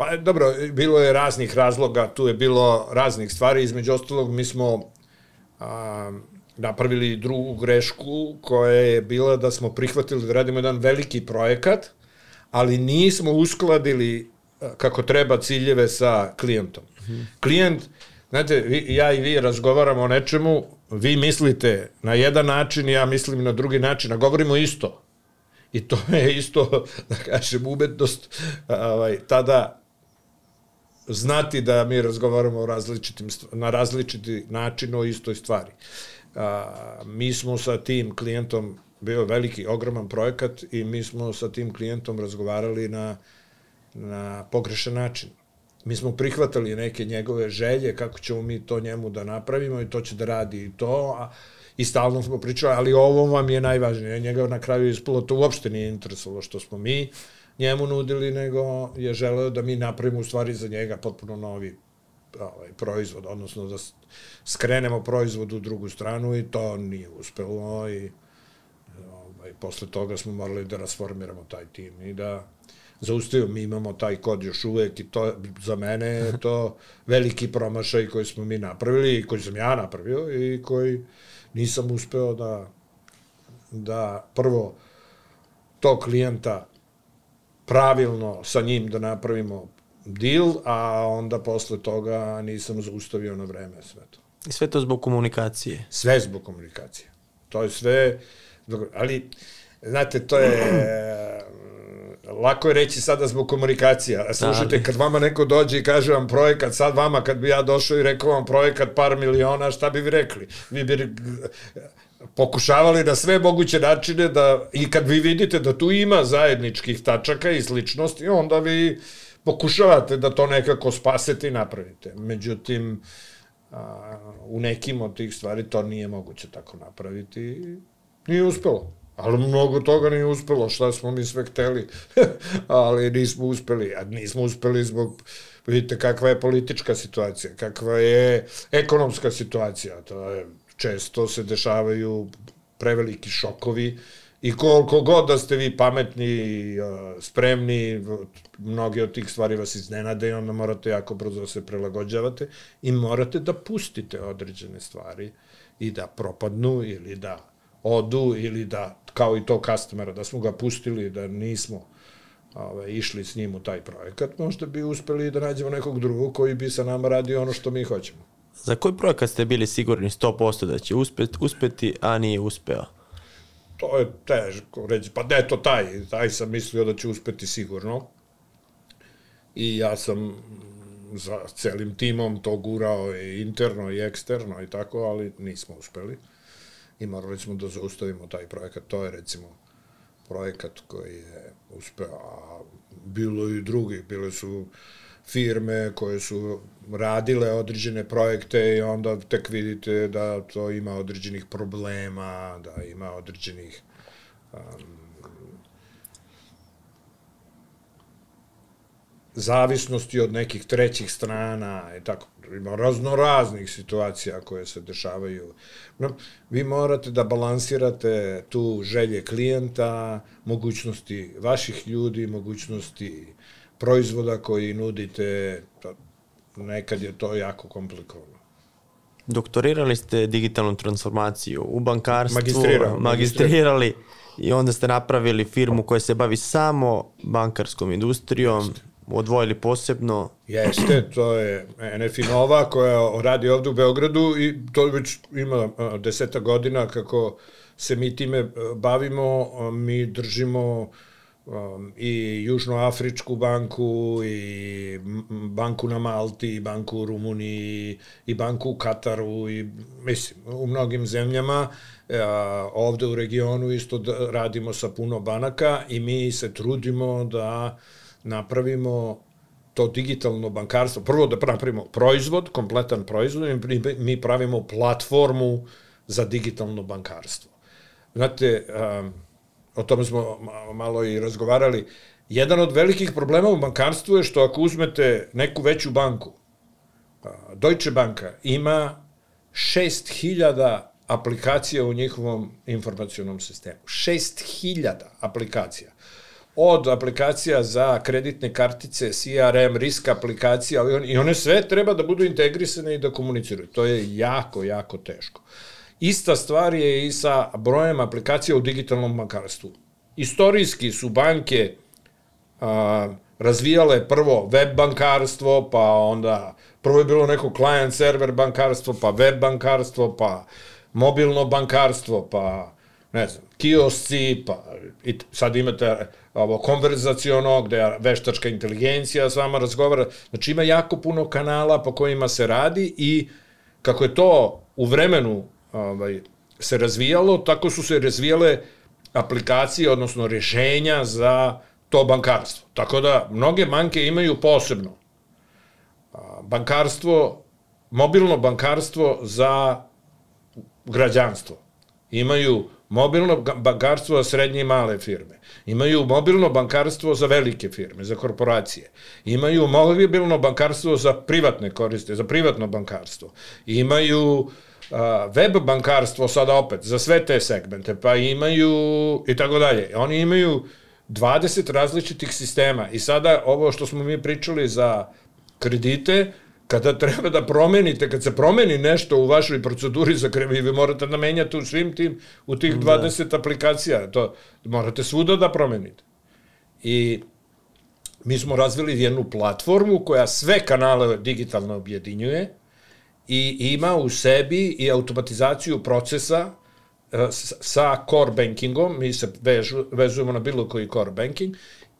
Pa dobro, bilo je raznih razloga, tu je bilo raznih stvari, između ostalog mi smo a, napravili drugu grešku koja je bila da smo prihvatili da radimo jedan veliki projekat, ali nismo uskladili a, kako treba ciljeve sa klijentom. Klijent, znate, vi, ja i vi razgovaramo o nečemu, vi mislite na jedan način, ja mislim na drugi način, a govorimo isto. I to je isto, da kažem, umetnost ovaj, tada znati da mi razgovaramo o različitim, na različiti način o istoj stvari. A, mi smo sa tim klijentom, bio veliki, ogroman projekat i mi smo sa tim klijentom razgovarali na, na pogrešan način. mi smo prihvatali neke njegove želje, kako ćemo mi to njemu da napravimo i to će da radi i to, a, i stalno smo pričali, ali ovo vam je najvažnije. Njega na kraju ispalo to uopšte nije interesovalo što smo mi njemu nudili, nego je želeo da mi napravimo u stvari za njega potpuno novi ovaj, proizvod, odnosno da skrenemo proizvod u drugu stranu i to nije uspelo i ovaj, posle toga smo morali da rasformiramo taj tim i da zaustavimo, mi imamo taj kod još uvek i to za mene je to veliki promašaj koji smo mi napravili i koji sam ja napravio i koji nisam uspeo da da prvo tog klijenta pravilno sa njim da napravimo deal, a onda posle toga nisam zaustavio na vreme sve to. I sve to zbog komunikacije. Sve zbog komunikacije. To je sve, ali, znate, to je, lako je reći sada zbog komunikacije, a slušajte, Ali. kad vama neko dođe i kaže vam projekat, sad vama, kad bi ja došao i rekao vam projekat par miliona, šta bi vi rekli? Vi bi pokušavali na sve moguće načine da, i kad vi vidite da tu ima zajedničkih tačaka i sličnosti, onda vi pokušavate da to nekako spasete i napravite. Međutim, a, u nekim od tih stvari to nije moguće tako napraviti. Nije uspelo. Ali mnogo toga nije uspelo, šta smo mi sve hteli, ali nismo uspeli, a nismo uspeli zbog, vidite kakva je politička situacija, kakva je ekonomska situacija, to je, često se dešavaju preveliki šokovi i koliko god da ste vi pametni i spremni, mnogi od tih stvari vas iznenade i onda morate jako brzo da se prilagođavate i morate da pustite određene stvari i da propadnu ili da odu ili da, kao i to customera, da smo ga pustili, da nismo ove, išli s njim u taj projekat, možda bi uspeli da nađemo nekog drugog koji bi sa nama radio ono što mi hoćemo. Za koji projekat ste bili sigurni 100% da će uspet, uspeti, a nije uspeo? To je teško reći, pa ne to taj, taj sam mislio da će uspeti sigurno. I ja sam za celim timom to gurao i interno i eksterno i tako, ali nismo uspeli. I morali smo da zaustavimo taj projekat. To je recimo projekat koji je uspeo, a bilo i drugi, bile su firme koje su radile određene projekte i onda tek vidite da to ima određenih problema, da ima određenih zavisnosti od nekih trećih strana i tako. Ima razno raznih situacija koje se dešavaju. No, vi morate da balansirate tu želje klijenta, mogućnosti vaših ljudi, mogućnosti proizvoda koji nudite. To, nekad je to jako komplikovano. Doktorirali ste digitalnu transformaciju u bankarstvu, Magistrirao, magistrirali i onda ste napravili firmu koja se bavi samo bankarskom industrijom, odvojili posebno. Jeste, to je NF Nova koja radi ovde u Beogradu i to već ima deseta godina kako se mi time bavimo, mi držimo um, i Južnoafričku banku i banku na Malti, i banku u Rumuniji i banku u Kataru i mislim u mnogim zemljama a, ovde u regionu isto da radimo sa puno banaka i mi se trudimo da napravimo to digitalno bankarstvo, prvo da napravimo proizvod, kompletan proizvod, i mi pravimo platformu za digitalno bankarstvo. Znate, um, o tome smo ma- malo i razgovarali, jedan od velikih problema u bankarstvu je što ako uzmete neku veću banku, Deutsche Banka ima 6000 aplikacija u njihovom informacionom sistemu. 6000 aplikacija. Od aplikacija za kreditne kartice, CRM, risk aplikacija, i one sve treba da budu integrisane i da komuniciraju. To je jako, jako teško. Ista stvar je i sa brojem aplikacija u digitalnom bankarstvu. Istorijski su banke a, razvijale prvo web bankarstvo, pa onda prvo je bilo neko client server bankarstvo, pa web bankarstvo, pa mobilno bankarstvo, pa ne znam, kiosci, pa i sad imate ovo konverzaciono gde veštačka inteligencija s vama razgovara. Znači ima jako puno kanala po kojima se radi i kako je to u vremenu ovaj, se razvijalo, tako su se razvijale aplikacije, odnosno rješenja za to bankarstvo. Tako da mnoge banke imaju posebno bankarstvo, mobilno bankarstvo za građanstvo. Imaju mobilno bankarstvo za srednje i male firme. Imaju mobilno bankarstvo za velike firme, za korporacije. Imaju mobilno bankarstvo za privatne koriste, za privatno bankarstvo. Imaju a, web bankarstvo sada opet za sve te segmente, pa imaju i tako dalje. Oni imaju 20 različitih sistema i sada ovo što smo mi pričali za kredite, kada treba da promenite, kad se promeni nešto u vašoj proceduri za kredit, vi morate da menjate u svim tim, u tih 20 aplikacija, to morate svuda da promenite. I mi smo razvili jednu platformu koja sve kanale digitalno objedinjuje i ima u sebi i automatizaciju procesa e, sa core bankingom, mi se vežu, vezujemo na bilo koji core banking,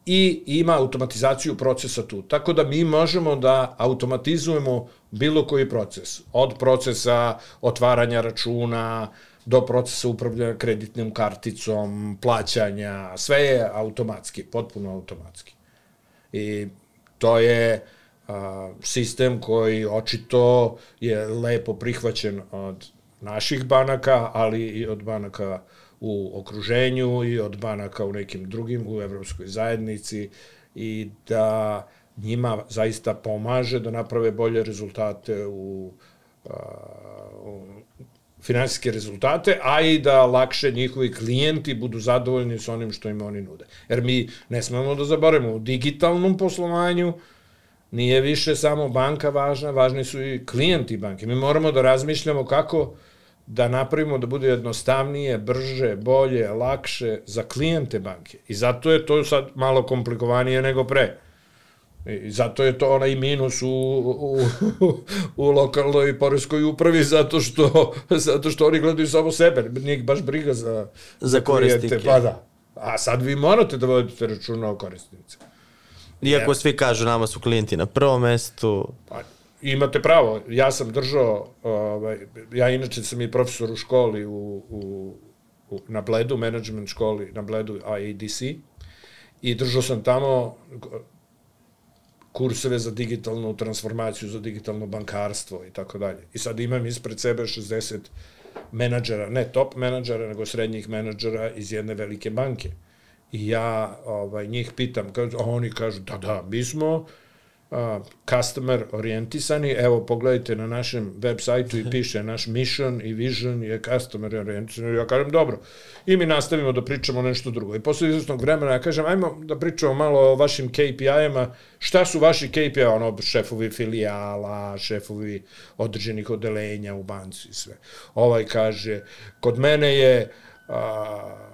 i ima automatizaciju procesa tu. Tako da mi možemo da automatizujemo bilo koji proces. Od procesa otvaranja računa, do procesa upravljanja kreditnom karticom, plaćanja, sve je automatski, potpuno automatski. I to je sistem koji očito je lepo prihvaćen od naših banaka, ali i od banaka u okruženju i od banaka u nekim drugim, u evropskoj zajednici i da njima zaista pomaže da naprave bolje rezultate u, u finansijske rezultate, a i da lakše njihovi klijenti budu zadovoljni sa onim što im oni nude. Jer mi ne smemo da zaboravimo, u digitalnom poslovanju nije više samo banka važna, važni su i klijenti banke. Mi moramo da razmišljamo kako da napravimo da bude jednostavnije, brže, bolje, lakše za klijente banke. I zato je to sad malo komplikovanije nego pre. I zato je to onaj minus u, u, u lokalnoj poreskoj upravi zato što, zato što oni gledaju samo sebe, nije baš briga za, Za korisnike. Pa da. A sad vi morate da vodite računa o korisnicima. Iako svi kažu nama su klijenti na prvom mestu, Pa, imate pravo, ja sam držao, ovaj, ja inače sam i profesor u školi u, u, u, na Bledu, management školi na Bledu IADC i držao sam tamo kurseve za digitalnu transformaciju, za digitalno bankarstvo i tako dalje. I sad imam ispred sebe 60 menadžera, ne top menadžera, nego srednjih menadžera iz jedne velike banke. I ja ovaj, njih pitam, kažu, a oni kažu, da, da, mi smo a, customer orijentisani, evo pogledajte na našem web sajtu i piše naš mission i vision je customer orijentisan. Ja kažem, dobro. I mi nastavimo da pričamo nešto drugo. I posle izvestnog vremena ja kažem, ajmo da pričamo malo o vašim KPI-ema. Šta su vaši KPI? Ono, šefovi filijala, šefovi određenih odelenja u banci i sve. Ovaj kaže, kod mene je a,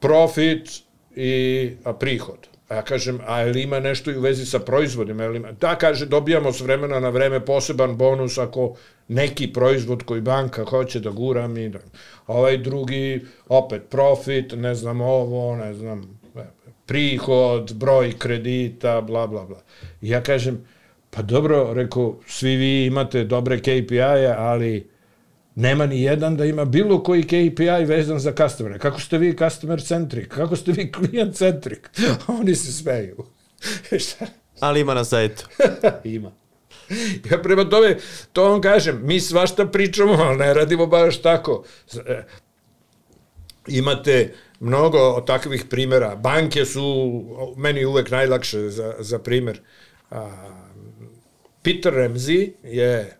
profit i a, prihod. A ja kažem, a je li ima nešto i u vezi sa proizvodima? Ima? Da, kaže, dobijamo s vremena na vreme poseban bonus ako neki proizvod koji banka hoće da gura mi. Da. Ovaj drugi, opet, profit, ne znam ovo, ne znam, e, prihod, broj kredita, bla, bla, bla. I ja kažem, pa dobro, rekao, svi vi imate dobre KPI-je, ali nema ni jedan da ima bilo koji KPI vezan za customere. Kako ste vi customer centric? Kako ste vi client centric? Oni se smeju. Šta? ali ima na sajtu. ima. Ja prema tome, to vam kažem, mi svašta pričamo, ali ne radimo baš tako. E, Imate mnogo takvih primjera. Banke su meni uvek najlakše za, za primjer. A, Peter Ramsey je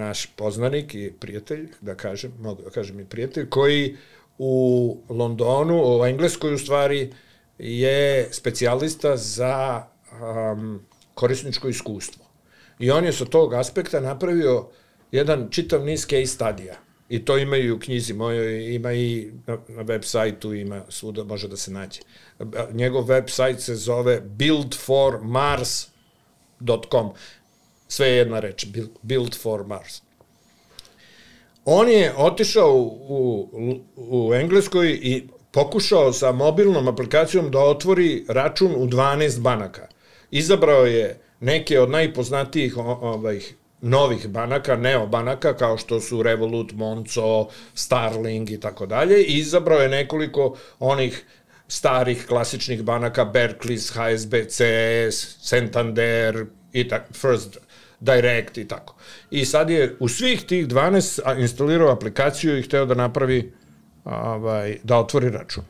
naš poznanik i prijatelj, da kažem, mogu da kažem i prijatelj, koji u Londonu, u Engleskoj u stvari, je specijalista za um, korisničko iskustvo. I on je sa tog aspekta napravio jedan čitav niz case studija. I to ima i u knjizi mojoj, ima i na, na web sajtu, ima svuda može da se nađe. Njegov web sajt se zove buildformars.com. Sve je jedna reč, build, for Mars. On je otišao u, u, Engleskoj i pokušao sa mobilnom aplikacijom da otvori račun u 12 banaka. Izabrao je neke od najpoznatijih o- ovaj, novih banaka, neobanaka, kao što su Revolut, Monzo, Starling i tako dalje, i izabrao je nekoliko onih starih klasičnih banaka, Berkeley, HSBC, Santander i tak, First Direct i tako. I sad je u svih tih 12 a, instalirao aplikaciju i hteo da napravi, ovaj, da otvori račun.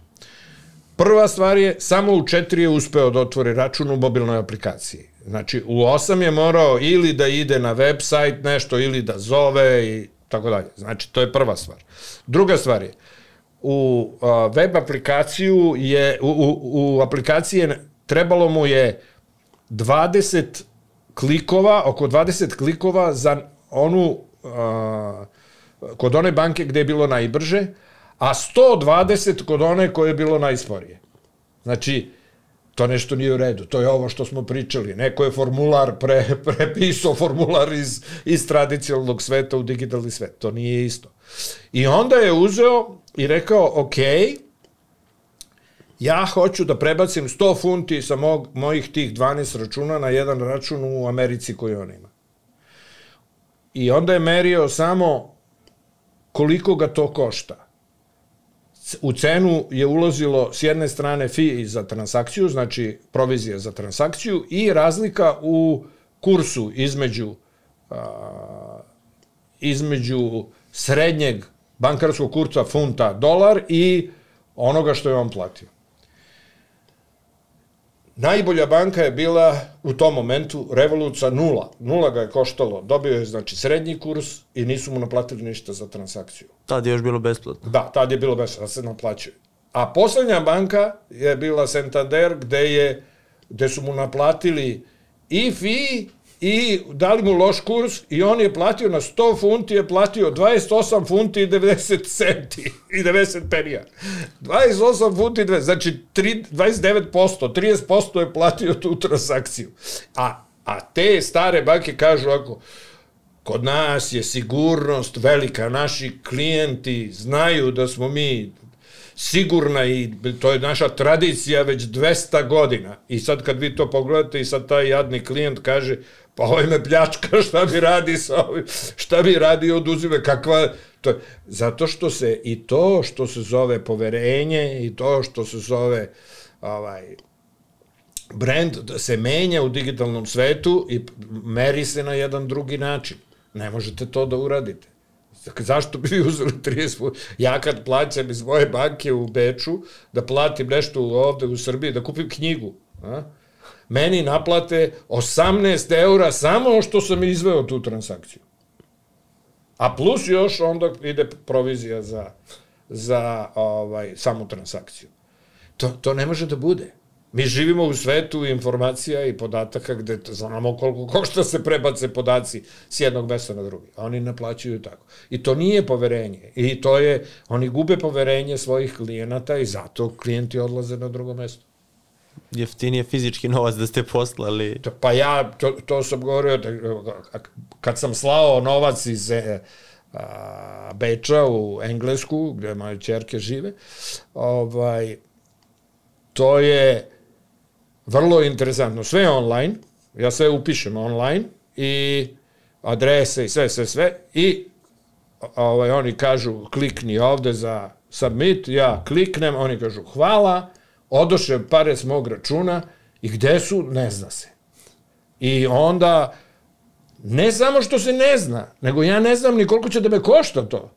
Prva stvar je, samo u četiri je uspeo da otvori račun u mobilnoj aplikaciji. Znači, u osam je morao ili da ide na website nešto, ili da zove i tako dalje. Znači, to je prva stvar. Druga stvar je, u a, web aplikaciju je, u, u, u aplikaciji je, trebalo mu je 20 klikova, oko 20 klikova za onu, a, kod one banke gde je bilo najbrže, a 120 kod one koje je bilo najsporije. Znači, to nešto nije u redu. To je ovo što smo pričali. Neko je formular pre, prepisao formular iz, iz tradicionalnog sveta u digitalni svet. To nije isto. I onda je uzeo i rekao, ok, ja hoću da prebacim 100 funti sa mog, mojih tih 12 računa na jedan račun u Americi koji on ima. I onda je merio samo koliko ga to košta u cenu je ulazilo s jedne strane fee za transakciju, znači provizija za transakciju i razlika u kursu između a, između srednjeg bankarskog kursa funta dolar i onoga što je on platio. Najbolja banka je bila u tom momentu Revoluca nula. Nula ga je koštalo. Dobio je znači srednji kurs i nisu mu naplatili ništa za transakciju. Tad je još bilo besplatno. Da, tad je bilo besplatno, da se naplaćuje. A poslednja banka je bila Santander gde je gde su mu naplatili i fee i dali mu loš kurs i on je platio na 100 funti, je platio 28 funti i 90 centi i 90 penija. 28 funti i 20, znači 3, 29%, 30% je platio tu transakciju. A, a te stare banke kažu ako kod nas je sigurnost velika, naši klijenti znaju da smo mi sigurna i to je naša tradicija već 200 godina. I sad kad vi to pogledate i sad taj jadni klijent kaže pa ovaj me pljačka, šta mi radi sa ovim, šta mi radi oduzime, kakva, to, zato što se i to što se zove poverenje i to što se zove ovaj, brand da se menja u digitalnom svetu i meri se na jedan drugi način. Ne možete to da uradite. Zašto bi vi uzeli 30 puta? Ja kad plaćam iz moje banke u Beču, da platim nešto ovde u Srbiji, da kupim knjigu, a? Meni naplate 18 eura samo što sam izveo tu transakciju. A plus još onda ide provizija za, za ovaj, samu transakciju. To, to ne može da bude. Mi živimo u svetu informacija i podataka gde znamo koliko košta se prebace podaci s jednog mesta na drugi. A oni naplaćuju tako. I to nije poverenje. I to je, oni gube poverenje svojih klijenata i zato klijenti odlaze na drugo mesto jeftinije fizički novac da ste poslali. Pa ja, to, to sam govorio, da, kad sam slao novac iz e, a, Beča u Englesku, gde moje čerke žive, ovaj, to je vrlo interesantno. Sve je online, ja sve upišem online i adrese i sve, sve, sve i ovaj, oni kažu klikni ovde za submit, ja kliknem, oni kažu hvala, odoše pare s mog računa i gde su, ne zna se. I onda, ne samo što se ne zna, nego ja ne znam ni koliko će da me košta to.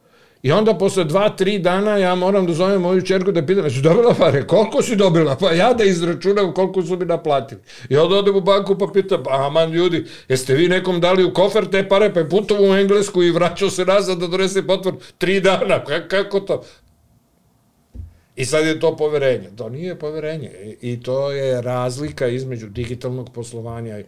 I onda posle dva, tri dana ja moram da zovem moju čerku da pitam, jesi dobila pare? Koliko si dobila? Pa ja da izračunam koliko su mi naplatili. I onda odem u banku pa pitam, pa aman ljudi, jeste vi nekom dali u kofer te pare, pa je putovo u Englesku i vraćao se nazad da donese potvor tri dana. Kako to? I sad je to poverenje. To nije poverenje. I to je razlika između digitalnog poslovanja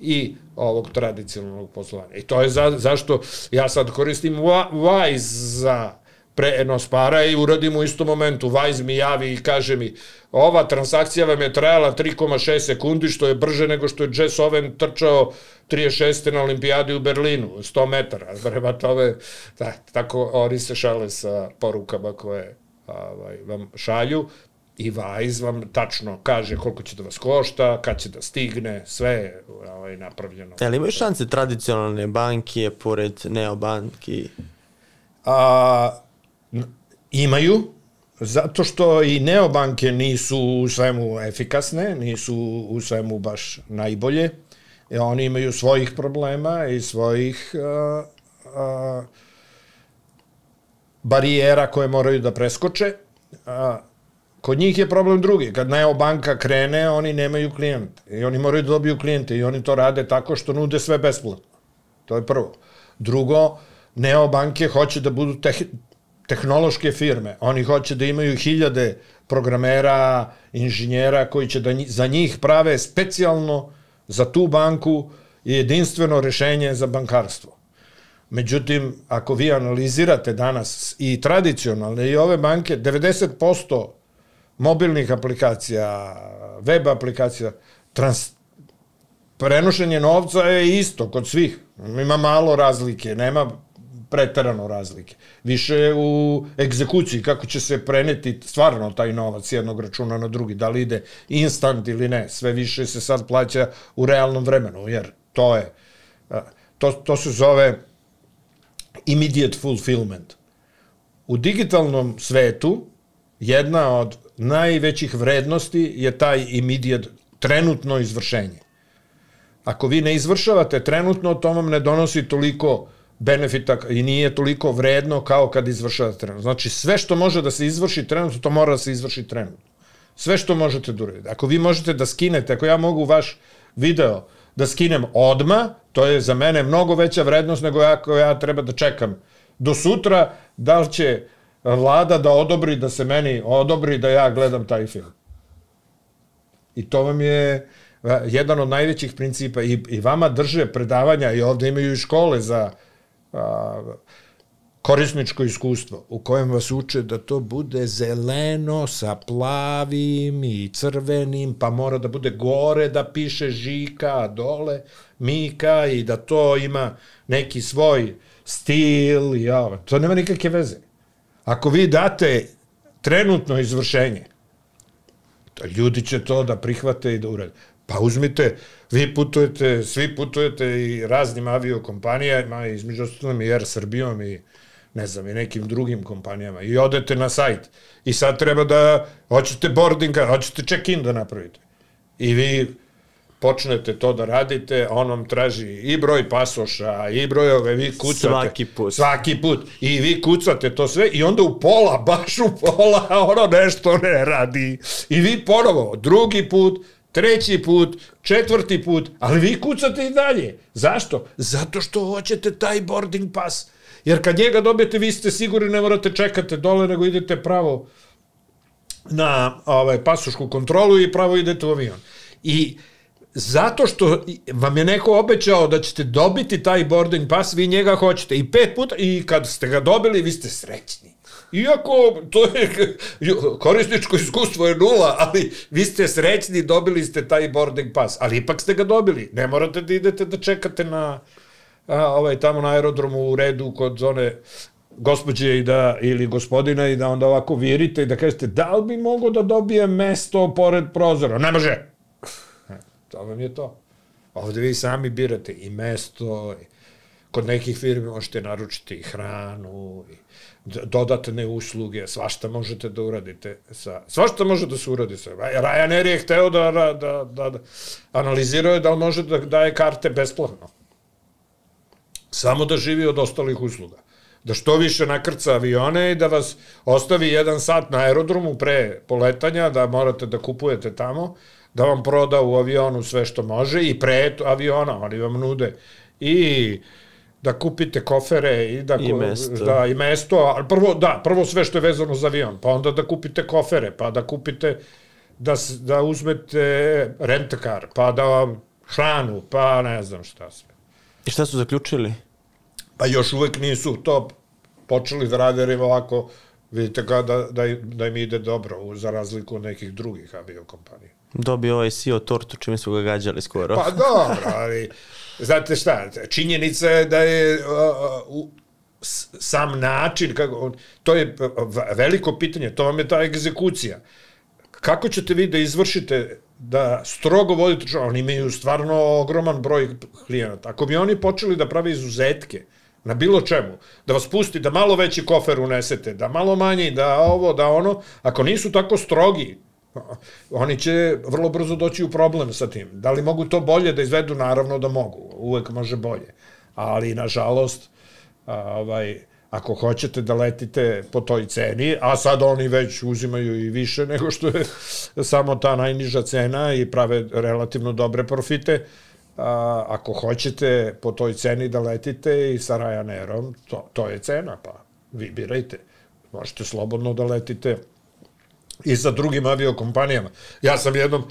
i ovog tradicionalnog poslovanja. I to je za, zašto ja sad koristim Wise za prenos para i uradim u istom momentu. Wise mi javi i kaže mi ova transakcija vam je trajala 3,6 sekundi, što je brže nego što je Jess Owen trčao 36. na olimpijadi u Berlinu, 100 metara. Prema tome, da, tako oni se šale sa porukama koje ovaj, vam šalju i Vajz vam tačno kaže koliko će da vas košta, kad će da stigne, sve je ovaj, napravljeno. E, ali imaju šanse tradicionalne banke pored neobanki? A, imaju, zato što i neobanke nisu u svemu efikasne, nisu u svemu baš najbolje. I oni imaju svojih problema i svojih a, a, barijera koje moraju da preskoče. A, kod njih je problem drugi. Kad Neobanka krene, oni nemaju klijente. I oni moraju da dobiju klijente. I oni to rade tako što nude sve besplatno. To je prvo. Drugo, neobanke hoće da budu teh, tehnološke firme. Oni hoće da imaju hiljade programera, inženjera koji će da za njih prave specijalno za tu banku jedinstveno rešenje za bankarstvo. Međutim, ako vi analizirate danas i tradicionalne i ove banke, 90% mobilnih aplikacija, web aplikacija, trans, prenošenje novca je isto kod svih. Ima malo razlike, nema preterano razlike. Više u egzekuciji, kako će se preneti stvarno taj novac jednog računa na drugi, da li ide instant ili ne. Sve više se sad plaća u realnom vremenu, jer to je, to, to se zove immediate fulfillment. U digitalnom svetu jedna od najvećih vrednosti je taj immediate, trenutno izvršenje. Ako vi ne izvršavate trenutno, to vam ne donosi toliko benefita i nije toliko vredno kao kad izvršavate trenutno. Znači, sve što može da se izvrši trenutno, to mora da se izvrši trenutno. Sve što možete da uradite. Ako vi možete da skinete, ako ja mogu vaš video da skinem odma, to je za mene mnogo veća vrednost nego ako ja treba da čekam do sutra, da li će vlada da odobri da se meni odobri da ja gledam taj film. I to vam je jedan od najvećih principa i, i vama drže predavanja i ovde imaju i škole za a, korisničko iskustvo u kojem vas uče da to bude zeleno sa plavim i crvenim, pa mora da bude gore da piše Žika, a dole Mika i da to ima neki svoj stil i ovo. To nema nikakve veze. Ako vi date trenutno izvršenje, ljudi će to da prihvate i da urade. Pa uzmite, vi putujete, svi putujete i raznim aviokompanijama, između ostalim i Air Srbijom i ne znam, i nekim drugim kompanijama i odete na sajt i sad treba da hoćete boarding, hoćete check-in da napravite. I vi počnete to da radite, on vam traži i broj pasoša, i broj ove, vi kucate. Svaki put. Svaki put. I vi kucate to sve i onda u pola, baš u pola, ono nešto ne radi. I vi ponovo, drugi put, treći put, četvrti put, ali vi kucate i dalje. Zašto? Zato što hoćete taj boarding pass. Jer kad njega dobijete, vi ste sigurni, ne morate čekate dole, nego idete pravo na ovaj, pasušku kontrolu i pravo idete u avion. I zato što vam je neko obećao da ćete dobiti taj boarding pass, vi njega hoćete. I pet puta, i kad ste ga dobili, vi ste srećni. Iako to je korisničko iskustvo je nula, ali vi ste srećni, dobili ste taj boarding pass, ali ipak ste ga dobili. Ne morate da idete da čekate na a, ovaj tamo na aerodromu u redu kod zone gospođe i da, ili gospodina i da onda ovako virite i da kažete da li bi mogo da dobije mesto pored prozora? Ne može. To vam je to. Ovde vi sami birate i mesto, i kod nekih firmi možete naručiti i hranu, i dodatne usluge, svašta možete da uradite sa, svašta može da se uradi sa. Ryanair je hteo da, da, da, da analizirao je da li može da daje karte besplatno. Samo da živi od ostalih usluga. Da što više nakrca avione i da vas ostavi jedan sat na aerodromu pre poletanja, da morate da kupujete tamo, da vam proda u avionu sve što može i pre aviona, oni vam nude i da kupite kofere i da I mesto. da i mesto, ali prvo da, prvo sve što je vezano za avion, pa onda da kupite kofere, pa da kupite da da uzmete rentakar, pa da hranu, pa ne znam šta sve. I šta su zaključili? Pa još uvek nisu to počeli da rade, jer im ovako vidite kao da, da, da im ide dobro, u- za razliku od nekih drugih aviokompanija. Dobio ovaj CEO tortu čime su ga gađali skoro. Pa dobro, ali znate šta, činjenica je da je uh, s- sam način, kako, on- to je veliko pitanje, to vam je ta egzekucija. Kako ćete vi da izvršite da strogo vodite računa, oni imaju stvarno ogroman broj klijenata. Ako bi oni počeli da prave izuzetke na bilo čemu, da vas pusti da malo veći kofer unesete, da malo manji, da ovo, da ono, ako nisu tako strogi Oni će vrlo brzo doći u problem sa tim. Da li mogu to bolje da izvedu? Naravno da mogu. Uvek može bolje. Ali, nažalost, ovaj, ako hoćete da letite po toj ceni, a sad oni već uzimaju i više nego što je samo ta najniža cena i prave relativno dobre profite, a, ako hoćete po toj ceni da letite i sa Ryanairom, to, to je cena, pa vi birajte. Možete slobodno da letite i sa drugim aviokompanijama. Ja sam jednom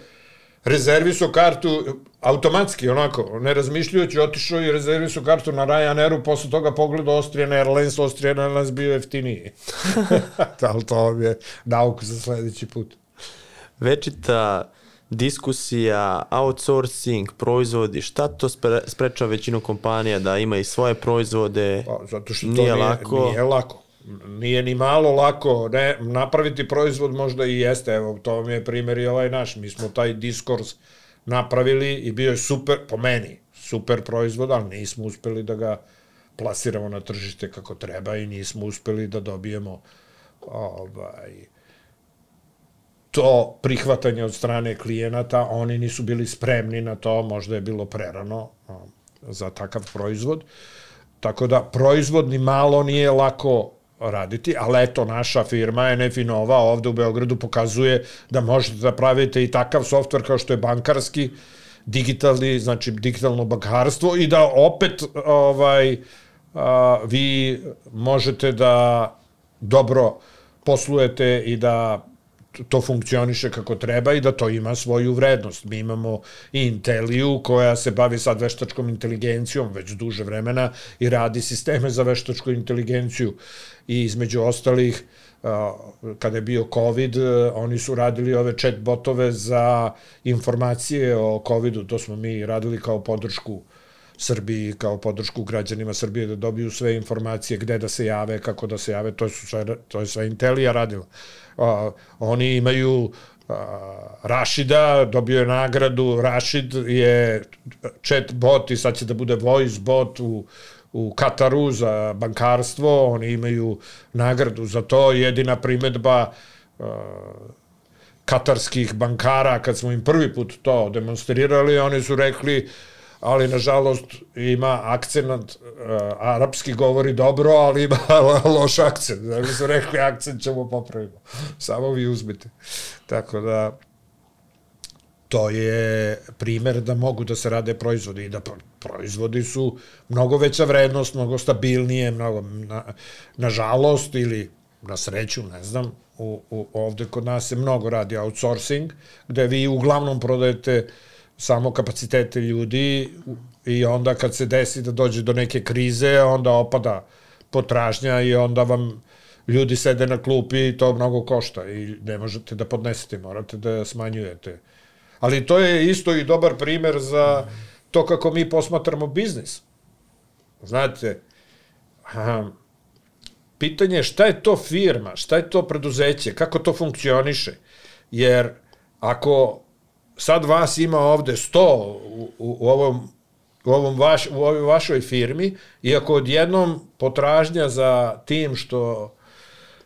rezervisao kartu automatski, onako, ne razmišljajući, otišao i rezervisao kartu na Ryanairu, posle toga pogledao Austrian Airlines, Austrian Airlines bio jeftiniji. Ali to je nauk za sledeći put. Večita diskusija, outsourcing, proizvodi, šta to spre, spreča većinu kompanija da ima i svoje proizvode? Pa, zato što to Nije nije, lako. Nije lako. Nije ni malo lako. Ne, napraviti proizvod možda i jeste. Evo, to vam je primjer i ovaj naš. Mi smo taj diskurs napravili i bio je super, po meni, super proizvod, ali nismo uspeli da ga plasiramo na tržište kako treba i nismo uspeli da dobijemo ovaj, to prihvatanje od strane klijenata, oni nisu bili spremni na to, možda je bilo prerano za takav proizvod. Tako da proizvod ni malo nije lako raditi, ali eto naša firma NF Nova ovde u Beogradu pokazuje da možete da pravite i takav softver kao što je bankarski, digitalni, znači digitalno bankarstvo i da opet ovaj a, vi možete da dobro poslujete i da to funkcioniše kako treba i da to ima svoju vrednost. Mi imamo i Inteliju koja se bavi sad veštačkom inteligencijom već duže vremena i radi sisteme za veštačku inteligenciju i između ostalih kada je bio COVID, oni su radili ove chat botove za informacije o COVIDu, to smo mi radili kao podršku Srbiji kao podršku građanima Srbije da dobiju sve informacije gde da se jave, kako da se jave, to su sve, to je sve Intelija radila. A, oni imaju Rašida, dobio je nagradu, Rašid je chat bot i sad će da bude voice bot u, u Kataru za bankarstvo, oni imaju nagradu za to, jedina primetba a, katarskih bankara, kad smo im prvi put to demonstrirali, oni su rekli ali nažalost ima akcenat, uh, arapski govori dobro, ali ima loš akcent. Znači su rekli, akcent ćemo popraviti. Samo vi uzmite. Tako da, to je primer da mogu da se rade proizvodi i da pro- proizvodi su mnogo veća vrednost, mnogo stabilnije, mnogo, na, nažalost ili na sreću, ne znam, u, u, ovde kod nas se mnogo radi outsourcing, gde vi uglavnom prodajete samo kapacitete ljudi i onda kad se desi da dođe do neke krize, onda opada potražnja i onda vam ljudi sede na klupi i to mnogo košta i ne možete da podnesete, morate da smanjujete. Ali to je isto i dobar primer za to kako mi posmatramo biznis. Znate, aha, pitanje je šta je to firma, šta je to preduzeće, kako to funkcioniše. Jer ako sad vas ima ovde 100 u, u, u ovom u ovom vaš, u ovoj vašoj firmi i ako odjednom potražnja za tim što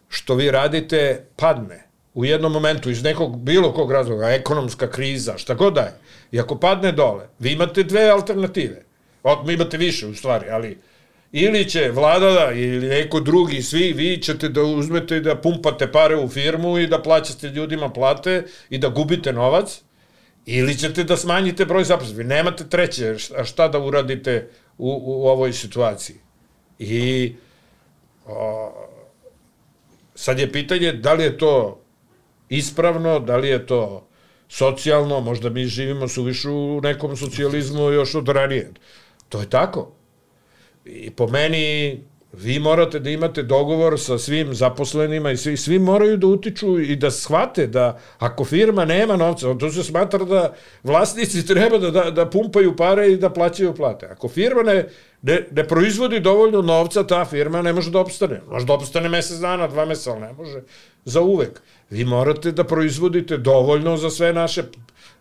što vi radite padne u jednom momentu iz nekog bilo kog razloga, ekonomska kriza, šta god da je, i ako padne dole, vi imate dve alternative. O, imate više u stvari, ali ili će vlada da, ili neko drugi, svi vi ćete da uzmete i da pumpate pare u firmu i da plaćate ljudima plate i da gubite novac, ili ćete da smanjite broj zaposlenih. Nemate treće šta, šta da uradite u, u ovoj situaciji. I o, sad je pitanje da li je to ispravno, da li je to socijalno, možda mi živimo suviše u nekom socijalizmu još od ranije. To je tako. I po meni vi morate da imate dogovor sa svim zaposlenima i svi, svi moraju da utiču i da shvate da ako firma nema novca, to se smatra da vlasnici treba da, da, da pumpaju pare i da plaćaju plate. Ako firma ne, ne, ne proizvodi dovoljno novca, ta firma ne može da opstane. Može da opstane mesec dana, dva meseca, ali ne može za uvek. Vi morate da proizvodite dovoljno za sve naše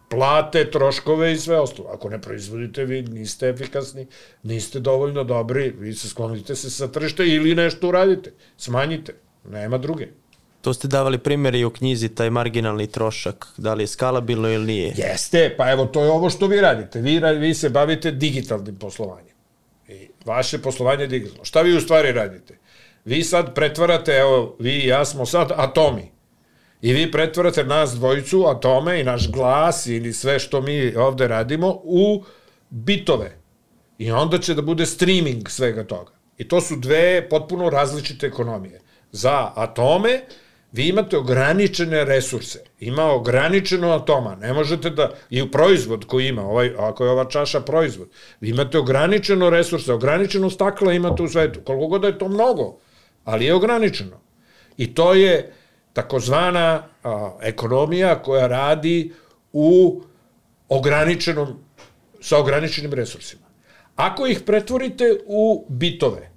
plate, troškove i sve ostalo. Ako ne proizvodite, vi niste efikasni, niste dovoljno dobri, vi se sklonite se sa tržišta ili nešto uradite, smanjite, nema druge. To ste davali primjer i u knjizi, taj marginalni trošak, da li je skalabilno ili nije. Jeste, pa evo to je ovo što vi radite. Vi, vi se bavite digitalnim poslovanjem. I vaše poslovanje je digitalno. Šta vi u stvari radite? Vi sad pretvarate, evo, vi i ja smo sad atomi. I vi pretvarate nas dvojicu, atome i naš glas ili sve što mi ovde radimo u bitove. I onda će da bude streaming svega toga. I to su dve potpuno različite ekonomije. Za atome vi imate ograničene resurse. Ima ograničeno atoma. Ne možete da... I u proizvod koji ima, ovaj, ako je ova čaša proizvod, vi imate ograničeno resurse, ograničeno stakla imate u svetu. Koliko god da je to mnogo, ali je ograničeno. I to je takozvana a, ekonomija koja radi u ograničenom, sa ograničenim resursima. Ako ih pretvorite u bitove,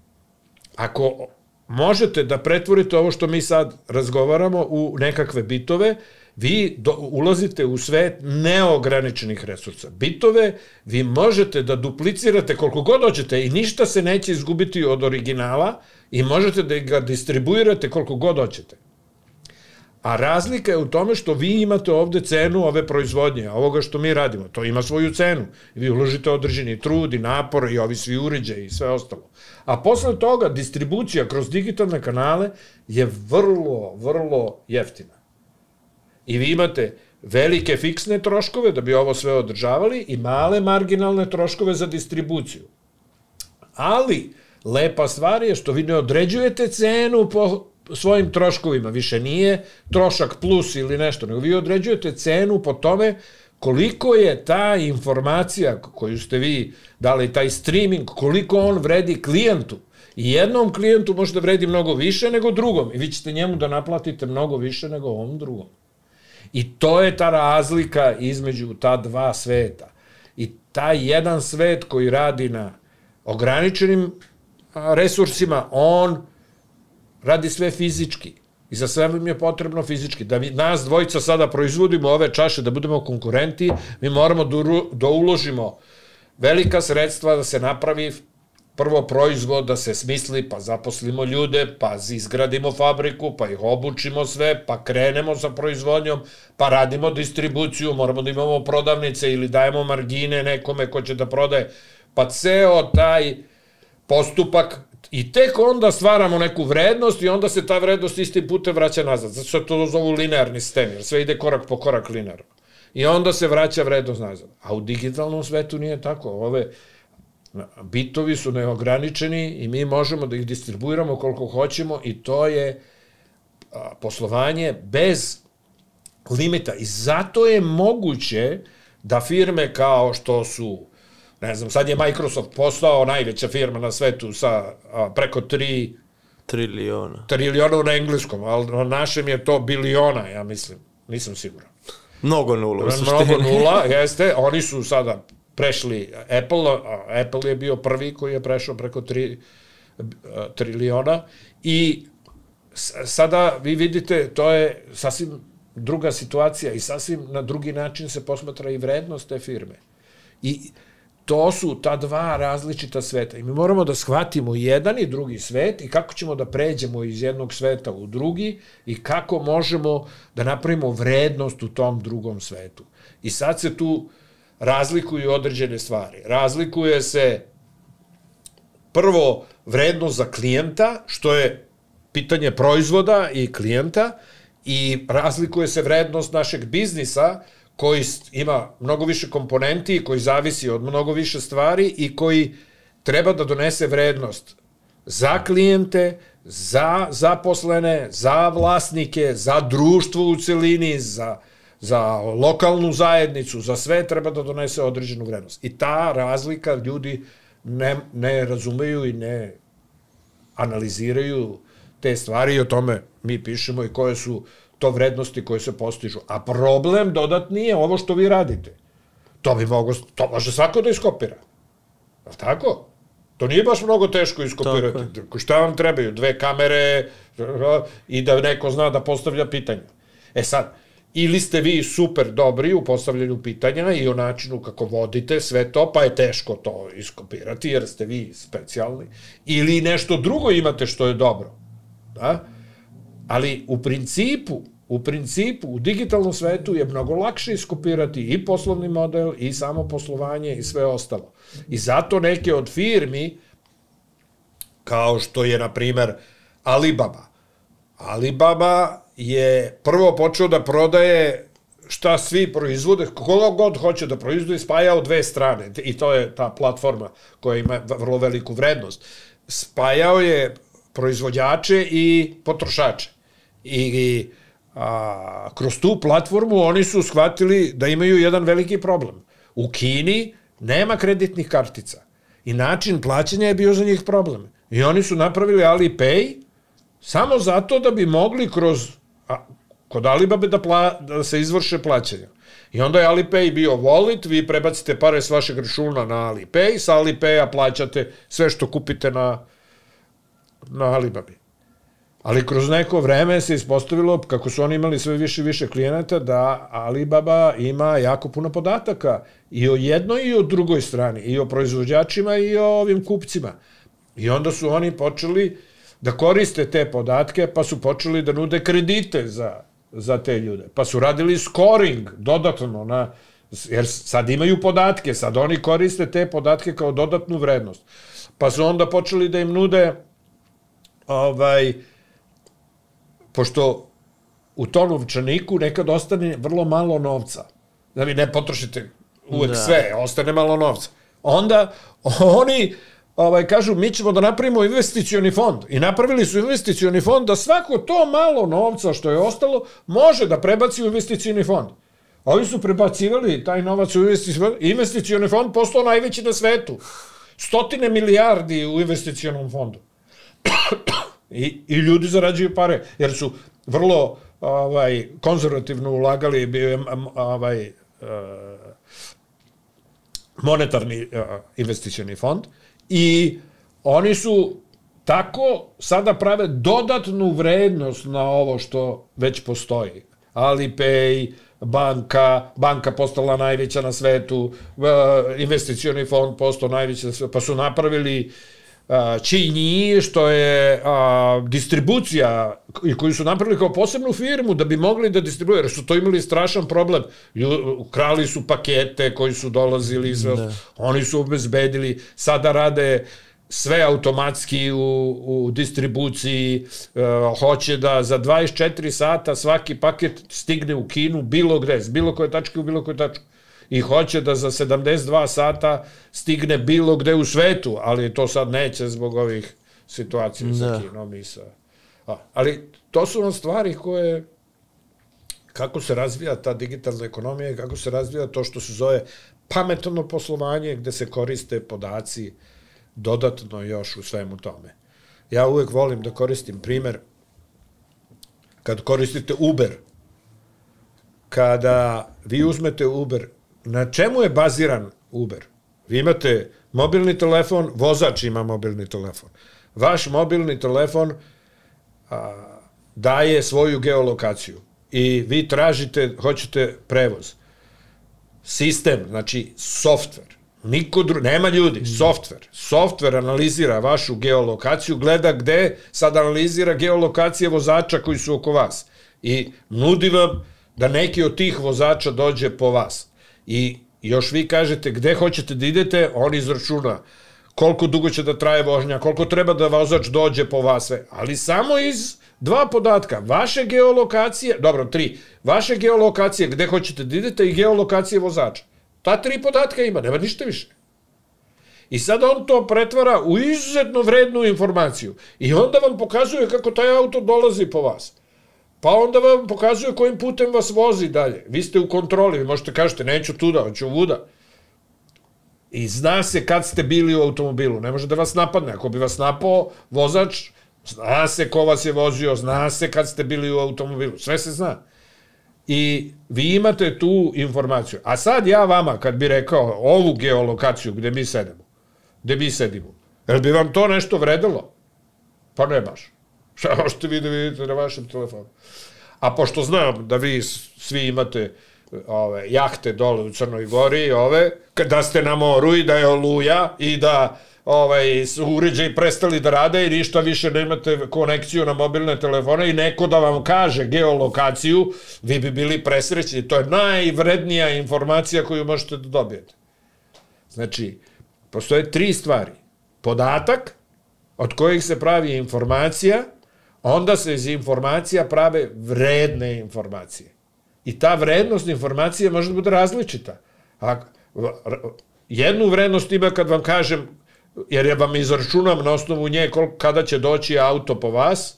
ako možete da pretvorite ovo što mi sad razgovaramo u nekakve bitove, vi do, ulazite u svet neograničenih resursa. Bitove vi možete da duplicirate koliko god hoćete i ništa se neće izgubiti od originala i možete da ga distribuirate koliko god hoćete. A razlika je u tome što vi imate ovde cenu ove proizvodnje, ovoga što mi radimo. To ima svoju cenu. Vi uložite određeni trud i napor i ovi svi uređaji i sve ostalo. A posle toga distribucija kroz digitalne kanale je vrlo, vrlo jeftina. I vi imate velike fiksne troškove da bi ovo sve održavali i male marginalne troškove za distribuciju. Ali, lepa stvar je što vi ne određujete cenu po svojim troškovima. Više nije trošak plus ili nešto, nego vi određujete cenu po tome koliko je ta informacija koju ste vi dali, taj streaming, koliko on vredi klijentu. I jednom klijentu može da vredi mnogo više nego drugom. I vi ćete njemu da naplatite mnogo više nego ovom drugom. I to je ta razlika između ta dva sveta. I taj jedan svet koji radi na ograničenim resursima, on radi sve fizički. I za sve vam je potrebno fizički. Da mi nas dvojica sada proizvodimo ove čaše, da budemo konkurenti, mi moramo da, da uložimo velika sredstva da se napravi prvo proizvod, da se smisli, pa zaposlimo ljude, pa izgradimo fabriku, pa ih obučimo sve, pa krenemo sa proizvodnjom, pa radimo distribuciju, moramo da imamo prodavnice ili dajemo margine nekome ko će da prodaje. Pa ceo taj postupak i tek onda stvaramo neku vrednost i onda se ta vrednost istim putem vraća nazad. Zato što to zovu linearni sistem, jer sve ide korak po korak linearno. I onda se vraća vrednost nazad. A u digitalnom svetu nije tako. Ove bitovi su neograničeni i mi možemo da ih distribuiramo koliko hoćemo i to je poslovanje bez limita. I zato je moguće da firme kao što su ne znam, sad je Microsoft postao najveća firma na svetu sa a, preko 3 Triliona. triliona na engleskom, ali na našem je to biliona, ja mislim. Nisam siguran. Mnogo nula u Mnogo suštini. nula, jeste. Oni su sada prešli Apple, a Apple je bio prvi koji je prešao preko 3 triliona i sada vi vidite, to je sasvim druga situacija i sasvim na drugi način se posmatra i vrednost te firme. I to su ta dva različita sveta. I mi moramo da shvatimo jedan i drugi svet i kako ćemo da pređemo iz jednog sveta u drugi i kako možemo da napravimo vrednost u tom drugom svetu. I sad se tu razlikuju određene stvari. Razlikuje se prvo vrednost za klijenta, što je pitanje proizvoda i klijenta, i razlikuje se vrednost našeg biznisa, koji ima mnogo više komponenti, koji zavisi od mnogo više stvari i koji treba da donese vrednost za klijente, za zaposlene, za vlasnike, za društvo u celini, za, za lokalnu zajednicu, za sve treba da donese određenu vrednost. I ta razlika ljudi ne, ne razumeju i ne analiziraju te stvari i o tome mi pišemo i koje su to vrednosti koje se postižu. A problem dodatni je ovo što vi radite. To bi mogo, to može svako da iskopira. Je li tako? To nije baš mnogo teško iskopirati. Tako Šta vam trebaju? Dve kamere i da neko zna da postavlja pitanja. E sad, ili ste vi super dobri u postavljanju pitanja i o načinu kako vodite sve to, pa je teško to iskopirati jer ste vi specijalni, ili nešto drugo imate što je dobro. Da? Ali u principu, u principu, u digitalnom svetu je mnogo lakše iskopirati i poslovni model, i samo poslovanje, i sve ostalo. I zato neke od firmi, kao što je, na primer, Alibaba. Alibaba je prvo počeo da prodaje šta svi proizvode, koga god hoće da proizvode, spaja u dve strane. I to je ta platforma koja ima vrlo veliku vrednost. Spajao je proizvođače i potrošače. I, a, kroz tu platformu oni su shvatili da imaju jedan veliki problem. U Kini nema kreditnih kartica. I način plaćanja je bio za njih problem. I oni su napravili Alipay samo zato da bi mogli kroz a, kod Alibabe da, pla, da se izvrše plaćanja. I onda je Alipay bio wallet, vi prebacite pare s vašeg računa na Alipay, sa Alipaya plaćate sve što kupite na, na Alibabi. Ali kroz neko vreme se ispostavilo, kako su oni imali sve više i više klijenata, da Alibaba ima jako puno podataka i o jednoj i o drugoj strani, i o proizvođačima i o ovim kupcima. I onda su oni počeli da koriste te podatke, pa su počeli da nude kredite za, za te ljude. Pa su radili scoring dodatno na, jer sad imaju podatke, sad oni koriste te podatke kao dodatnu vrednost. Pa su onda počeli da im nude ovaj, pošto u tom novčaniku nekad ostane vrlo malo novca. Da vi ne potrošite uvek da. sve, ostane malo novca. Onda oni ovaj, kažu mi ćemo da napravimo investicioni fond. I napravili su investicioni fond da svako to malo novca što je ostalo može da prebaci u investicioni fond. Ovi su prebacivali taj novac u investicioni fond. Investicioni fond postao najveći na svetu. Stotine milijardi u investicionom fondu. I, I ljudi zarađuju pare, jer su vrlo ovaj, konzervativno ulagali, bio je ovaj, uh, monetarni uh, investicioni fond i oni su tako sada prave dodatnu vrednost na ovo što već postoji. Alipay, banka, banka postala najveća na svetu, uh, investicioni fond postao najveći pa su napravili uh, Činji, što je a, distribucija i koju su napravili kao posebnu firmu da bi mogli da distribuju, jer su to imali strašan problem. Krali su pakete koji su dolazili, sve, da. oni su obezbedili, sada rade sve automatski u, u distribuciji, uh, hoće da za 24 sata svaki paket stigne u Kinu bilo gde, s bilo koje tačke u bilo koje tačku i hoće da za 72 sata stigne bilo gde u svetu, ali to sad neće zbog ovih situacija da. sa Kinom i sa... A, ali to su vam stvari koje kako se razvija ta digitalna ekonomija i kako se razvija to što se zove pametno poslovanje gde se koriste podaci dodatno još u svemu tome. Ja uvek volim da koristim primer kad koristite Uber, kada vi uzmete Uber na čemu je baziran Uber? Vi imate mobilni telefon, vozač ima mobilni telefon. Vaš mobilni telefon a, daje svoju geolokaciju i vi tražite, hoćete prevoz. Sistem, znači softver, niko dru... nema ljudi, softver. Softver analizira vašu geolokaciju, gleda gde sad analizira geolokacije vozača koji su oko vas i nudi vam da neki od tih vozača dođe po vas i još vi kažete gde hoćete da idete, on izračuna koliko dugo će da traje vožnja, koliko treba da vozač dođe po vas sve, ali samo iz dva podatka, vaše geolokacije, dobro, tri, vaše geolokacije gde hoćete da idete i geolokacije vozača. Ta tri podatka ima, nema ništa više. I sad on to pretvara u izuzetno vrednu informaciju. I onda vam pokazuje kako taj auto dolazi po vas. Pa onda vam pokazuje kojim putem vas vozi dalje. Vi ste u kontroli, vi možete kažete neću tuda, hoću vuda. I zna se kad ste bili u automobilu, ne može da vas napadne. Ako bi vas napao vozač, zna se ko vas je vozio, zna se kad ste bili u automobilu, sve se zna. I vi imate tu informaciju. A sad ja vama, kad bi rekao ovu geolokaciju gde mi sedemo, gde mi sedimo, jel bi vam to nešto vredilo? Pa ne baš. Šta možete vi da vidite na vašem telefonu? A pošto znam da vi svi imate ove, jahte dole u Crnoj Gori, ove, da ste na moru i da je oluja i da ovaj, su uređaji prestali da rade i ništa više nemate konekciju na mobilne telefone i neko da vam kaže geolokaciju, vi bi bili presrećni. To je najvrednija informacija koju možete da dobijete. Znači, postoje tri stvari. Podatak, od kojih se pravi informacija, onda se iz informacija prave vredne informacije. I ta vrednost informacije može da bude različita. A, jednu vrednost ima kad vam kažem, jer ja vam izračunam na osnovu nje koliko, kada će doći auto po vas,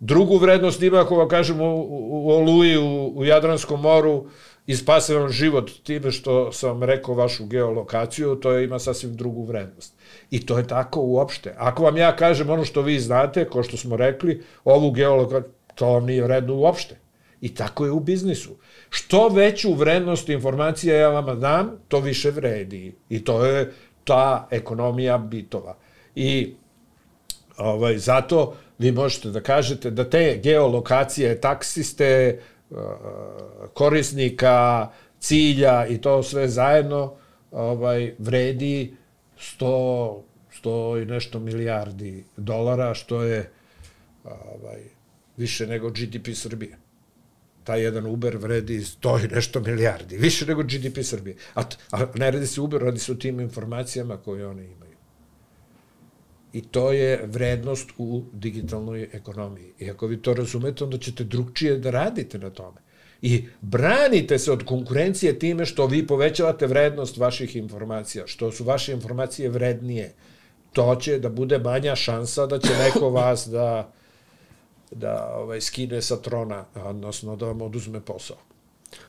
drugu vrednost ima ako vam kažem u, u, u Oluji, u, u Jadranskom moru, i spase vam život time što sam rekao vašu geolokaciju, to ima sasvim drugu vrednost. I to je tako uopšte. Ako vam ja kažem ono što vi znate, ko što smo rekli, ovu geolokaciju, to vam nije vredno uopšte. I tako je u biznisu. Što veću vrednost informacija ja vama dam, to više vredi. I to je ta ekonomija bitova. I ovaj, zato vi možete da kažete da te geolokacije, taksiste, korisnika, cilja i to sve zajedno ovaj, vredi 100, 100 i nešto milijardi dolara, što je ovaj, više nego GDP Srbije taj jedan Uber vredi 100 i nešto milijardi, više nego GDP Srbije. A, a ne radi se Uber, radi se o tim informacijama koje one imaju. I to je vrednost u digitalnoj ekonomiji. I ako vi to razumete, onda ćete drugčije da radite na tome. I branite se od konkurencije time što vi povećavate vrednost vaših informacija, što su vaše informacije vrednije. To će da bude manja šansa da će neko vas da da ovaj, skine sa trona, odnosno da vam oduzme posao.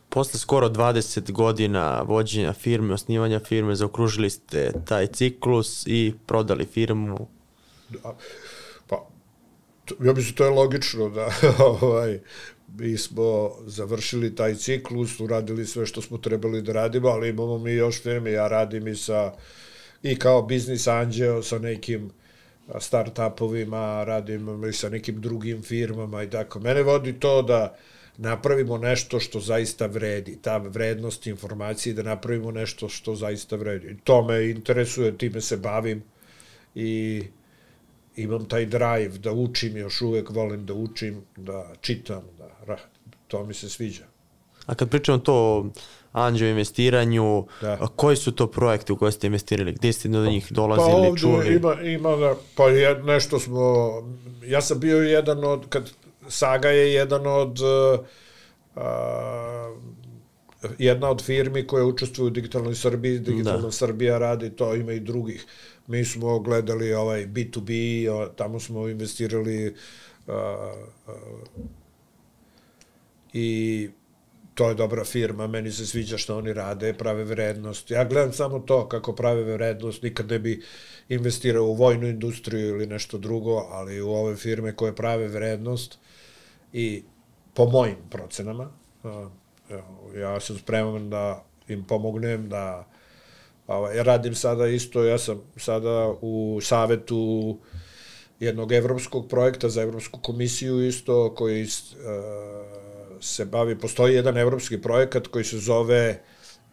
Posle skoro 20 godina vođenja firme, osnivanja firme, zaokružili ste taj ciklus i prodali firmu. Da, pa, ja mislim to je logično da ovaj, mi smo završili taj ciklus, uradili sve što smo trebali da radimo, ali imamo mi još firme, ja radim i sa i kao biznis anđeo sa nekim start-upovima, radim i sa nekim drugim firmama i tako. Mene vodi to da napravimo nešto što zaista vredi, ta vrednost informacije, da napravimo nešto što zaista vredi. To me interesuje, time se bavim i imam taj drive da učim, još uvek volim da učim, da čitam, da, to mi se sviđa. A kad pričamo to anđeo investiranju, da. koji su to projekte u koje ste investirali, gde ste do njih dolazili, pa ovdje čuli? Ima, ima da, pa je, nešto smo, ja sam bio jedan od, kad Saga je jedan od a, jedna od firmi koje učestvuju u Digitalnoj Srbiji, Digitalna da. Srbija radi to, ima i drugih. Mi smo gledali ovaj B2B, tamo smo investirali a, a, i to je dobra firma, meni se sviđa što oni rade, prave vrednost. Ja gledam samo to kako prave vrednost, nikad ne bi investirao u vojnu industriju ili nešto drugo, ali u ove firme koje prave vrednost i po mojim procenama, ja sam spreman da im pomognem da ja radim sada isto, ja sam sada u savetu jednog evropskog projekta za Evropsku komisiju isto koji uh, se bavi, postoji jedan evropski projekat koji se zove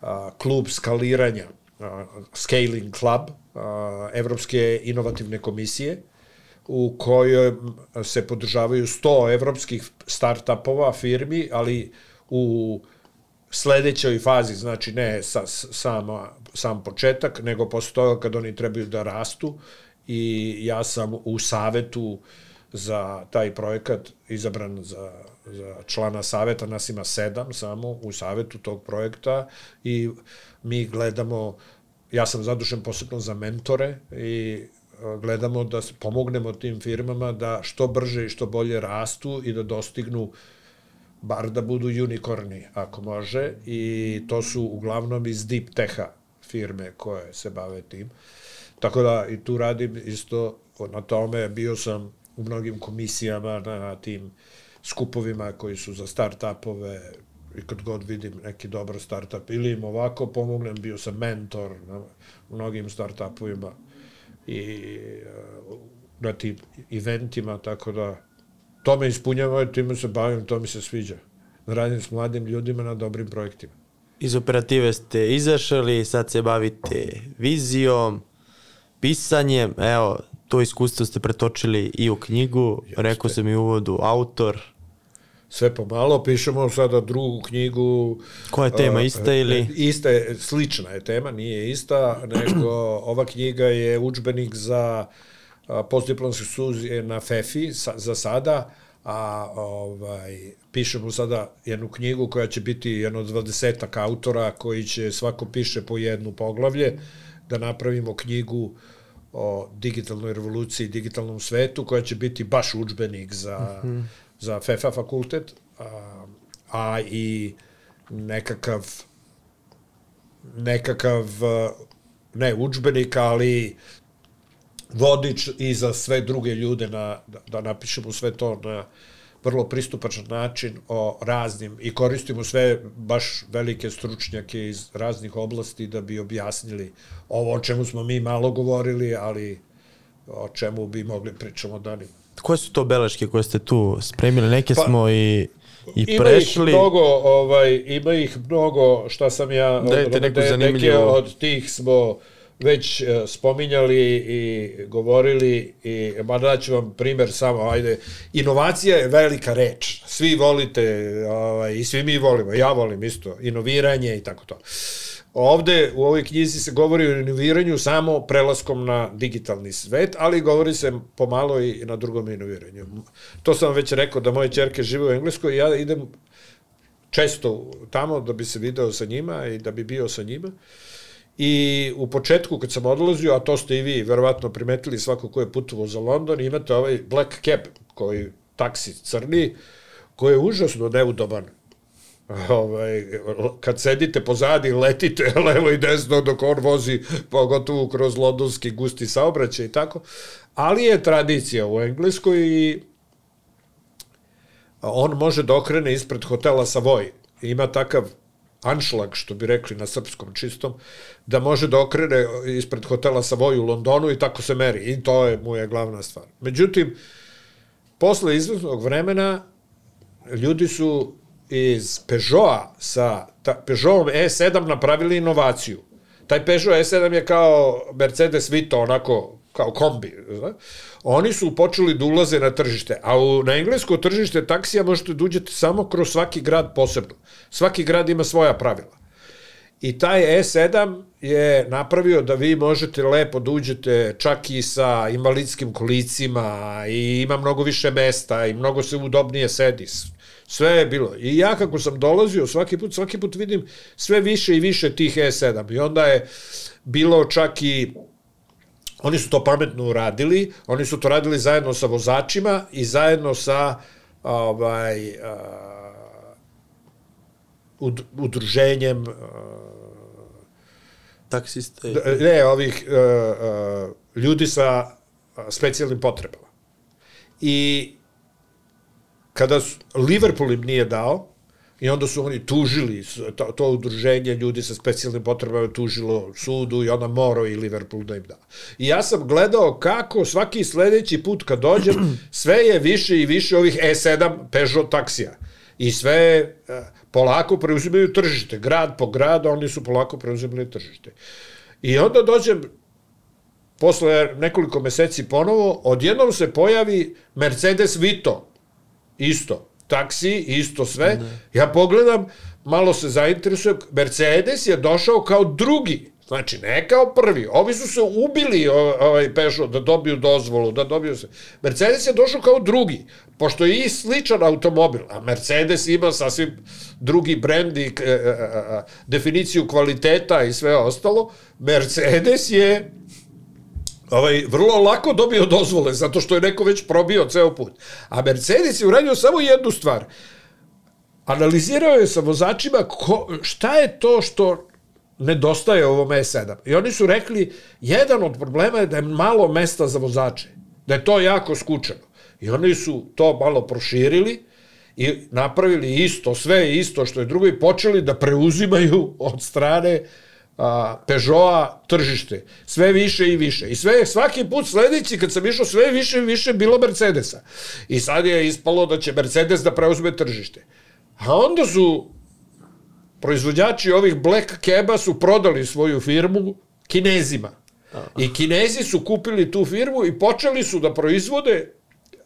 a, klub skaliranja, a, Scaling Club, a, Evropske inovativne komisije, u kojoj se podržavaju 100 evropskih startupova, firmi, ali u sledećoj fazi, znači ne sa, sama, sam početak, nego posle toga kad oni trebaju da rastu i ja sam u savetu za taj projekat izabran za za člana saveta, nas ima sedam samo u savetu tog projekta i mi gledamo, ja sam zadužen posebno za mentore i e, gledamo da pomognemo tim firmama da što brže i što bolje rastu i da dostignu bar da budu unikorni ako može i to su uglavnom iz deep teha firme koje se bave tim. Tako da i tu radim isto na tome, bio sam u mnogim komisijama na, tim uh, skupovima koji su za start-upove i kad god vidim neki dobar start-up ili im ovako pomognem, bio sam mentor na mnogim start-upovima i uh, na tim eventima, tako da to me ispunjava i time se bavim, to mi se sviđa. Radim s mladim ljudima na dobrim projektima. Iz operative ste izašali, sad se bavite vizijom, pisanje, evo, to iskustvo ste pretočili i u knjigu, rekao sam i u uvodu, autor, sve pomalo, pišemo sada drugu knjigu. Koja je tema, ista ili? Ista je, slična je tema, nije ista, nego ova knjiga je učbenik za postdiplomske studije na FEFI sa, za sada, a ovaj, pišemo sada jednu knjigu koja će biti jedno dvadesetak autora koji će svako piše po jednu poglavlje, da napravimo knjigu o digitalnoj revoluciji, digitalnom svetu, koja će biti baš učbenik za, mm -hmm. za FEFA fakultet, a, a i nekakav nekakav ne učbenik, ali vodič i za sve druge ljude na, da, da napišemo sve to na vrlo pristupačan način o raznim i koristimo sve baš velike stručnjake iz raznih oblasti da bi objasnili ovo o čemu smo mi malo govorili, ali o čemu bi mogli pričamo danima. Koje su to beleške koje ste tu spremili? Neke pa, smo i i ima prešli. Ih mnogo, ovaj, ima ih mnogo, šta sam ja... Dajte neku. Neke od tih smo već uh, spominjali i govorili i mada ću vam primer samo, ajde, inovacija je velika reč. Svi volite ovaj, i svi mi volimo, ja volim isto, inoviranje i tako to. Ovde u ovoj knjizi se govori o inoviranju samo prelaskom na digitalni svet, ali govori se pomalo i na drugom inoviranju. To sam već rekao da moje čerke žive u Engleskoj i ja idem često tamo da bi se video sa njima i da bi bio sa njima. I u početku kad sam odlazio, a to ste i vi verovatno primetili svako ko je putovao za London, imate ovaj black cab koji taksi crni, koji je užasno neudoban ovaj, kad sedite pozadi, letite levo i desno dok on vozi, pogotovo kroz londonski gusti saobraćaj i tako. Ali je tradicija u Engleskoj i on može da okrene ispred hotela Savoy. Ima takav anšlag, što bi rekli na srpskom čistom, da može da okrene ispred hotela Savoy u Londonu i tako se meri. I to je mu je glavna stvar. Međutim, posle izvesnog vremena ljudi su iz Peugeota sa ta, Peugeotom E7 napravili inovaciju. Taj Peugeot E7 je kao Mercedes Vito, onako kao kombi. Zna? Oni su počeli da ulaze na tržište, a u, na englesko tržište taksija možete da uđete samo kroz svaki grad posebno. Svaki grad ima svoja pravila. I taj E7 je napravio da vi možete lepo da uđete čak i sa invalidskim kolicima i ima mnogo više mesta i mnogo se udobnije sedi. Sve je bilo. I ja kako sam dolazio, svaki put, svaki put vidim sve više i više tih E7. I onda je bilo čak i oni su to pametno uradili, oni su to radili zajedno sa vozačima i zajedno sa ovaj, uh, udruženjem uh, taksista. Ne, ovih uh, uh, ljudi sa specijalnim potrebama. I kada su, Liverpool im nije dao, I onda su oni tužili, to, to udruženje ljudi sa specijalnim potrebama tužilo sudu i onda morao i Liverpool da im da. I ja sam gledao kako svaki sledeći put kad dođem, sve je više i više ovih E7 Peugeot taksija. I sve polako preuzimaju tržište. Grad po grad, oni su polako preuzimali tržište. I onda dođem posle nekoliko meseci ponovo, odjednom se pojavi Mercedes Vito, isto taksi, isto sve. Ne. Ja pogledam, malo se zainteresujem, Mercedes je došao kao drugi, znači ne kao prvi. Ovi su se ubili ovaj Peugeot da dobiju dozvolu, da dobiju se. Mercedes je došao kao drugi, pošto je i sličan automobil, a Mercedes ima sasvim drugi brend i e, e, e, definiciju kvaliteta i sve ostalo. Mercedes je ovaj, vrlo lako dobio dozvole, zato što je neko već probio ceo put. A Mercedes je uradio samo jednu stvar. Analizirao je sa vozačima ko, šta je to što nedostaje ovom E7. I oni su rekli, jedan od problema je da je malo mesta za vozače. Da je to jako skučeno. I oni su to malo proširili i napravili isto, sve isto što je drugo i počeli da preuzimaju od strane uh, a, Peugeota tržište. Sve više i više. I sve, svaki put sledeći kad sam išao sve više i više bilo Mercedesa. I sad je ispalo da će Mercedes da preuzme tržište. A onda su proizvođači ovih Black Caba su prodali svoju firmu Kinezima. I Kinezi su kupili tu firmu i počeli su da proizvode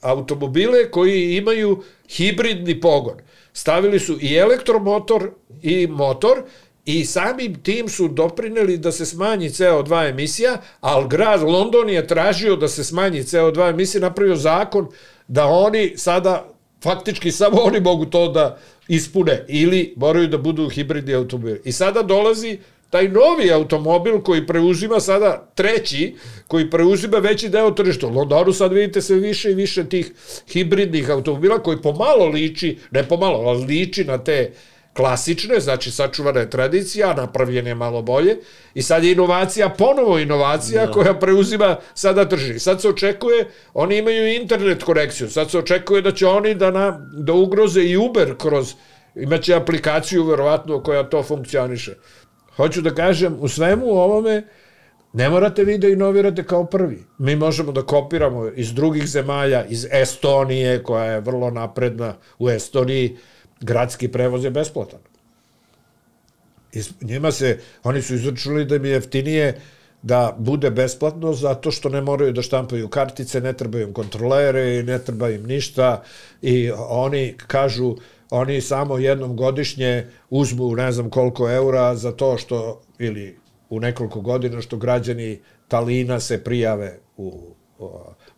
automobile koji imaju hibridni pogon. Stavili su i elektromotor i motor i samim tim su doprineli da se smanji CO2 emisija, ali grad London je tražio da se smanji CO2 emisija, napravio zakon da oni sada faktički samo oni mogu to da ispune ili moraju da budu hibridni automobili. I sada dolazi taj novi automobil koji preuzima sada treći, koji preuzima veći deo tržišta. U Londonu sad vidite sve više i više tih hibridnih automobila koji pomalo liči, ne pomalo, ali liči na te klasične, znači sačuvana je tradicija, napravljen je malo bolje i sad je inovacija, ponovo inovacija da. koja preuzima sada tržište. Sad se očekuje, oni imaju internet konekciju, sad se očekuje da će oni da, na, da ugroze i Uber kroz, imaće aplikaciju verovatno koja to funkcioniše. Hoću da kažem, u svemu ovome ne morate vi da inovirate kao prvi. Mi možemo da kopiramo iz drugih zemalja, iz Estonije, koja je vrlo napredna u Estoniji, gradski prevoz je besplatan. I njima se, oni su izračunali da mi je jeftinije da bude besplatno zato što ne moraju da štampaju kartice, ne trebaju im kontrolere i ne treba im ništa i oni kažu oni samo jednom godišnje uzmu ne znam koliko eura za to što ili u nekoliko godina što građani Talina se prijave u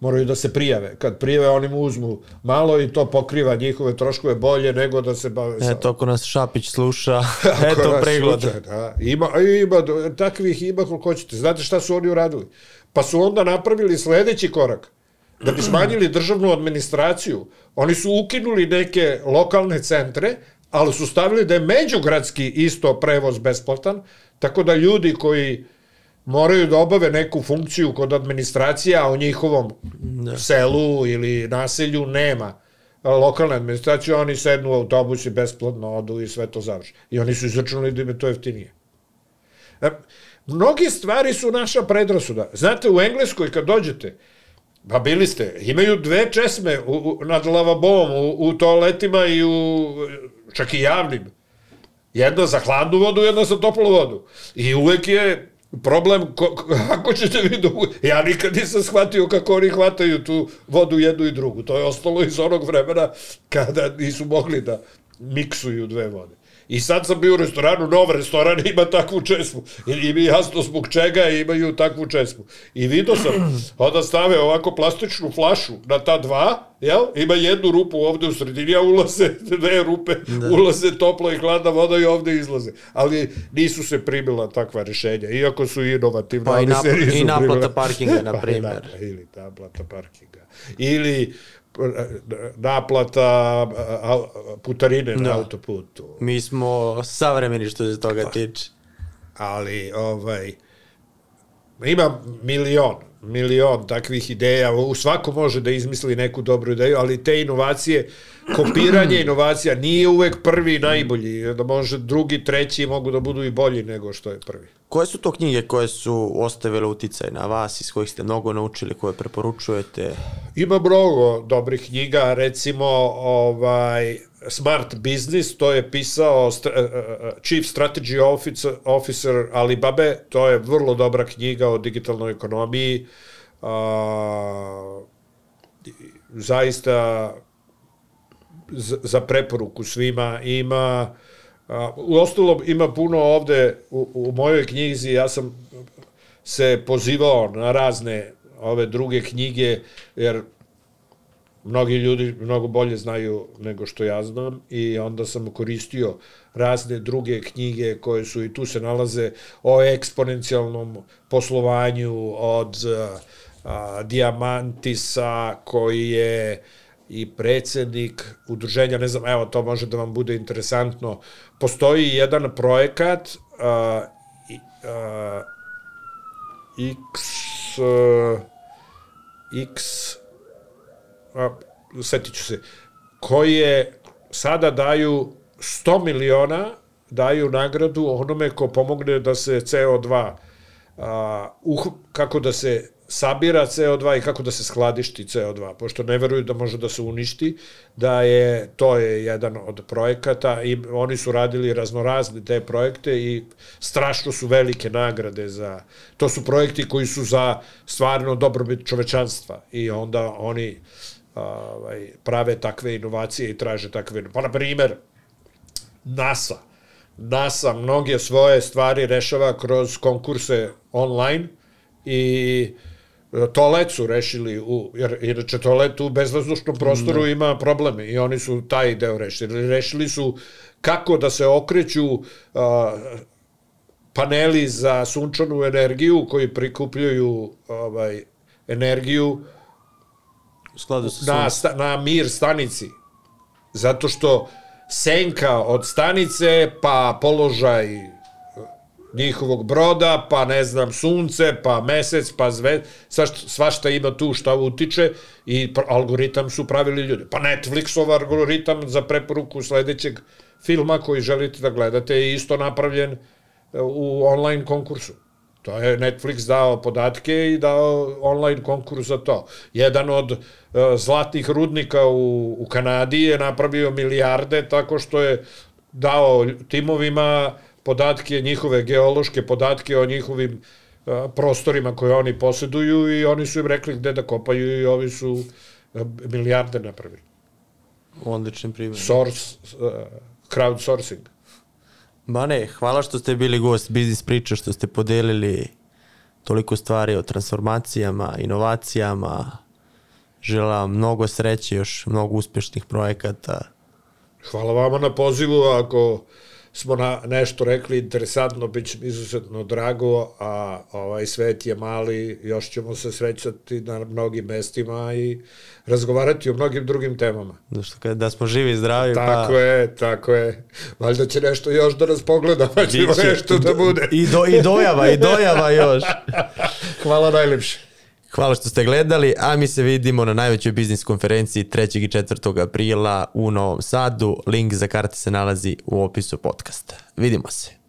moraju da se prijave. Kad prijave, oni mu uzmu malo i to pokriva njihove troškove bolje nego da se bave sa... Eto, ako nas Šapić sluša, eto pregled. Da. Ima, ima, takvih ima koliko hoćete. Znate šta su oni uradili? Pa su onda napravili sledeći korak. Da bi smanjili državnu administraciju, oni su ukinuli neke lokalne centre, ali su stavili da je međugradski isto prevoz besplatan, tako da ljudi koji moraju da obave neku funkciju kod administracija, a u njihovom ne. selu ili naselju nema lokalne administracije, oni sednu u autobus i besplatno odu i sve to završi. I oni su izračunali da im to jeftinije. E, mnogi stvari su naša predrasuda. Znate, u Engleskoj kad dođete, Pa bili ste. Imaju dve česme u, u, nad lavabom, u, u toaletima i u, čak i javnim. Jedna za hladnu vodu, jedna za toplu vodu. I uvek je problem, ko, kako ćete vi da... Ja nikad nisam shvatio kako oni hvataju tu vodu jednu i drugu. To je ostalo iz onog vremena kada nisu mogli da miksuju dve vode. I sad sam bio u restoranu, nov restoran ima takvu česmu. I mi jasno zbog čega imaju takvu česmu. I vidio sam, onda stave ovako plastičnu flašu na ta dva, jel? Ima jednu rupu ovde u sredini, a ulaze dve rupe, da. ulaze topla i hladna voda i ovde izlaze. Ali nisu se primila takva rešenja, iako su inovativne. Pa i, nap i naplata parkinga, na primjer. Pa, da, ili naplata parkinga. Ili naplata putarine na da. autoputu. Mi smo savremeni što se toga tiče. Ali, ovaj, ima milion, milion takvih ideja, u svako može da izmisli neku dobru ideju, ali te inovacije, kopiranje inovacija nije uvek prvi najbolji, da može drugi, treći mogu da budu i bolji nego što je prvi. Koje su to knjige koje su ostavile uticaj na vas, iz kojih ste mnogo naučili, koje preporučujete? Ima mnogo dobrih knjiga, recimo ovaj, Smart Business, to je pisao eh, eh, eh, Chief Strategy Officer, Officer Alibaba, to je vrlo dobra knjiga o digitalnoj ekonomiji. A, zaista za preporuku svima ima u ostalom ima puno ovde u, u mojoj knjizi ja sam se pozivao na razne ove druge knjige jer mnogi ljudi mnogo bolje znaju nego što ja znam i onda sam koristio razne druge knjige koje su i tu se nalaze o eksponencijalnom poslovanju od a, Diamantisa koji je i predsednik udruženja, ne znam, evo to može da vam bude interesantno, postoji jedan projekat a, a, X a, X a, setit ću se, sada daju 100 miliona daju nagradu onome ko pomogne da se CO2 a, uh, kako da se sabira CO2 i kako da se skladišti CO2, pošto ne veruju da može da se uništi, da je, to je jedan od projekata i oni su radili raznorazne te projekte i strašno su velike nagrade za, to su projekti koji su za stvarno dobrobit čovečanstva i onda oni ovaj, prave takve inovacije i traže takve, pa na primer, NASA, NASA mnoge svoje stvari rešava kroz konkurse online i e, toalet su rešili, u, jer inače toalet u bezvazdušnom prostoru da. ima probleme i oni su taj deo rešili. Rešili su kako da se okreću a, paneli za sunčanu energiju koji prikupljaju ovaj, energiju skladu sa na, sta, na mir stanici. Zato što senka od stanice, pa položaj njihovog broda, pa ne znam, sunce, pa mesec, pa zve, svašta, svašta ima tu šta utiče i algoritam su pravili ljudi. Pa Netflixov algoritam za preporuku sledećeg filma koji želite da gledate je isto napravljen e, u online konkursu. To je Netflix dao podatke i dao online konkurs za to. Jedan od uh, zlatnih rudnika u, u Kanadi je napravio milijarde tako što je dao timovima podatke, njihove geološke podatke o njihovim prostorima koje oni poseduju i oni su im rekli gde da kopaju i ovi su milijarde napravili. Odličan primjer. Source, uh, crowdsourcing. Bane, hvala što ste bili gost Biznis priča, što ste podelili toliko stvari o transformacijama, inovacijama. Želim vam mnogo sreće, još mnogo uspešnih projekata. Hvala vama na pozivu, ako smo na nešto rekli interesantno, bit će izuzetno drago, a ovaj svet je mali, još ćemo se srećati na mnogim mestima i razgovarati o mnogim drugim temama. Zašto kada da smo živi i zdravi, Tako pa... je, tako je. Valjda će nešto još da nas pogleda, pa će nešto da bude. I, do, I dojava, i dojava još. Hvala najlepše. Hvala što ste gledali, a mi se vidimo na najvećoj biznis konferenciji 3. i 4. aprila u Novom Sadu. Link za karte se nalazi u opisu podcasta. Vidimo se.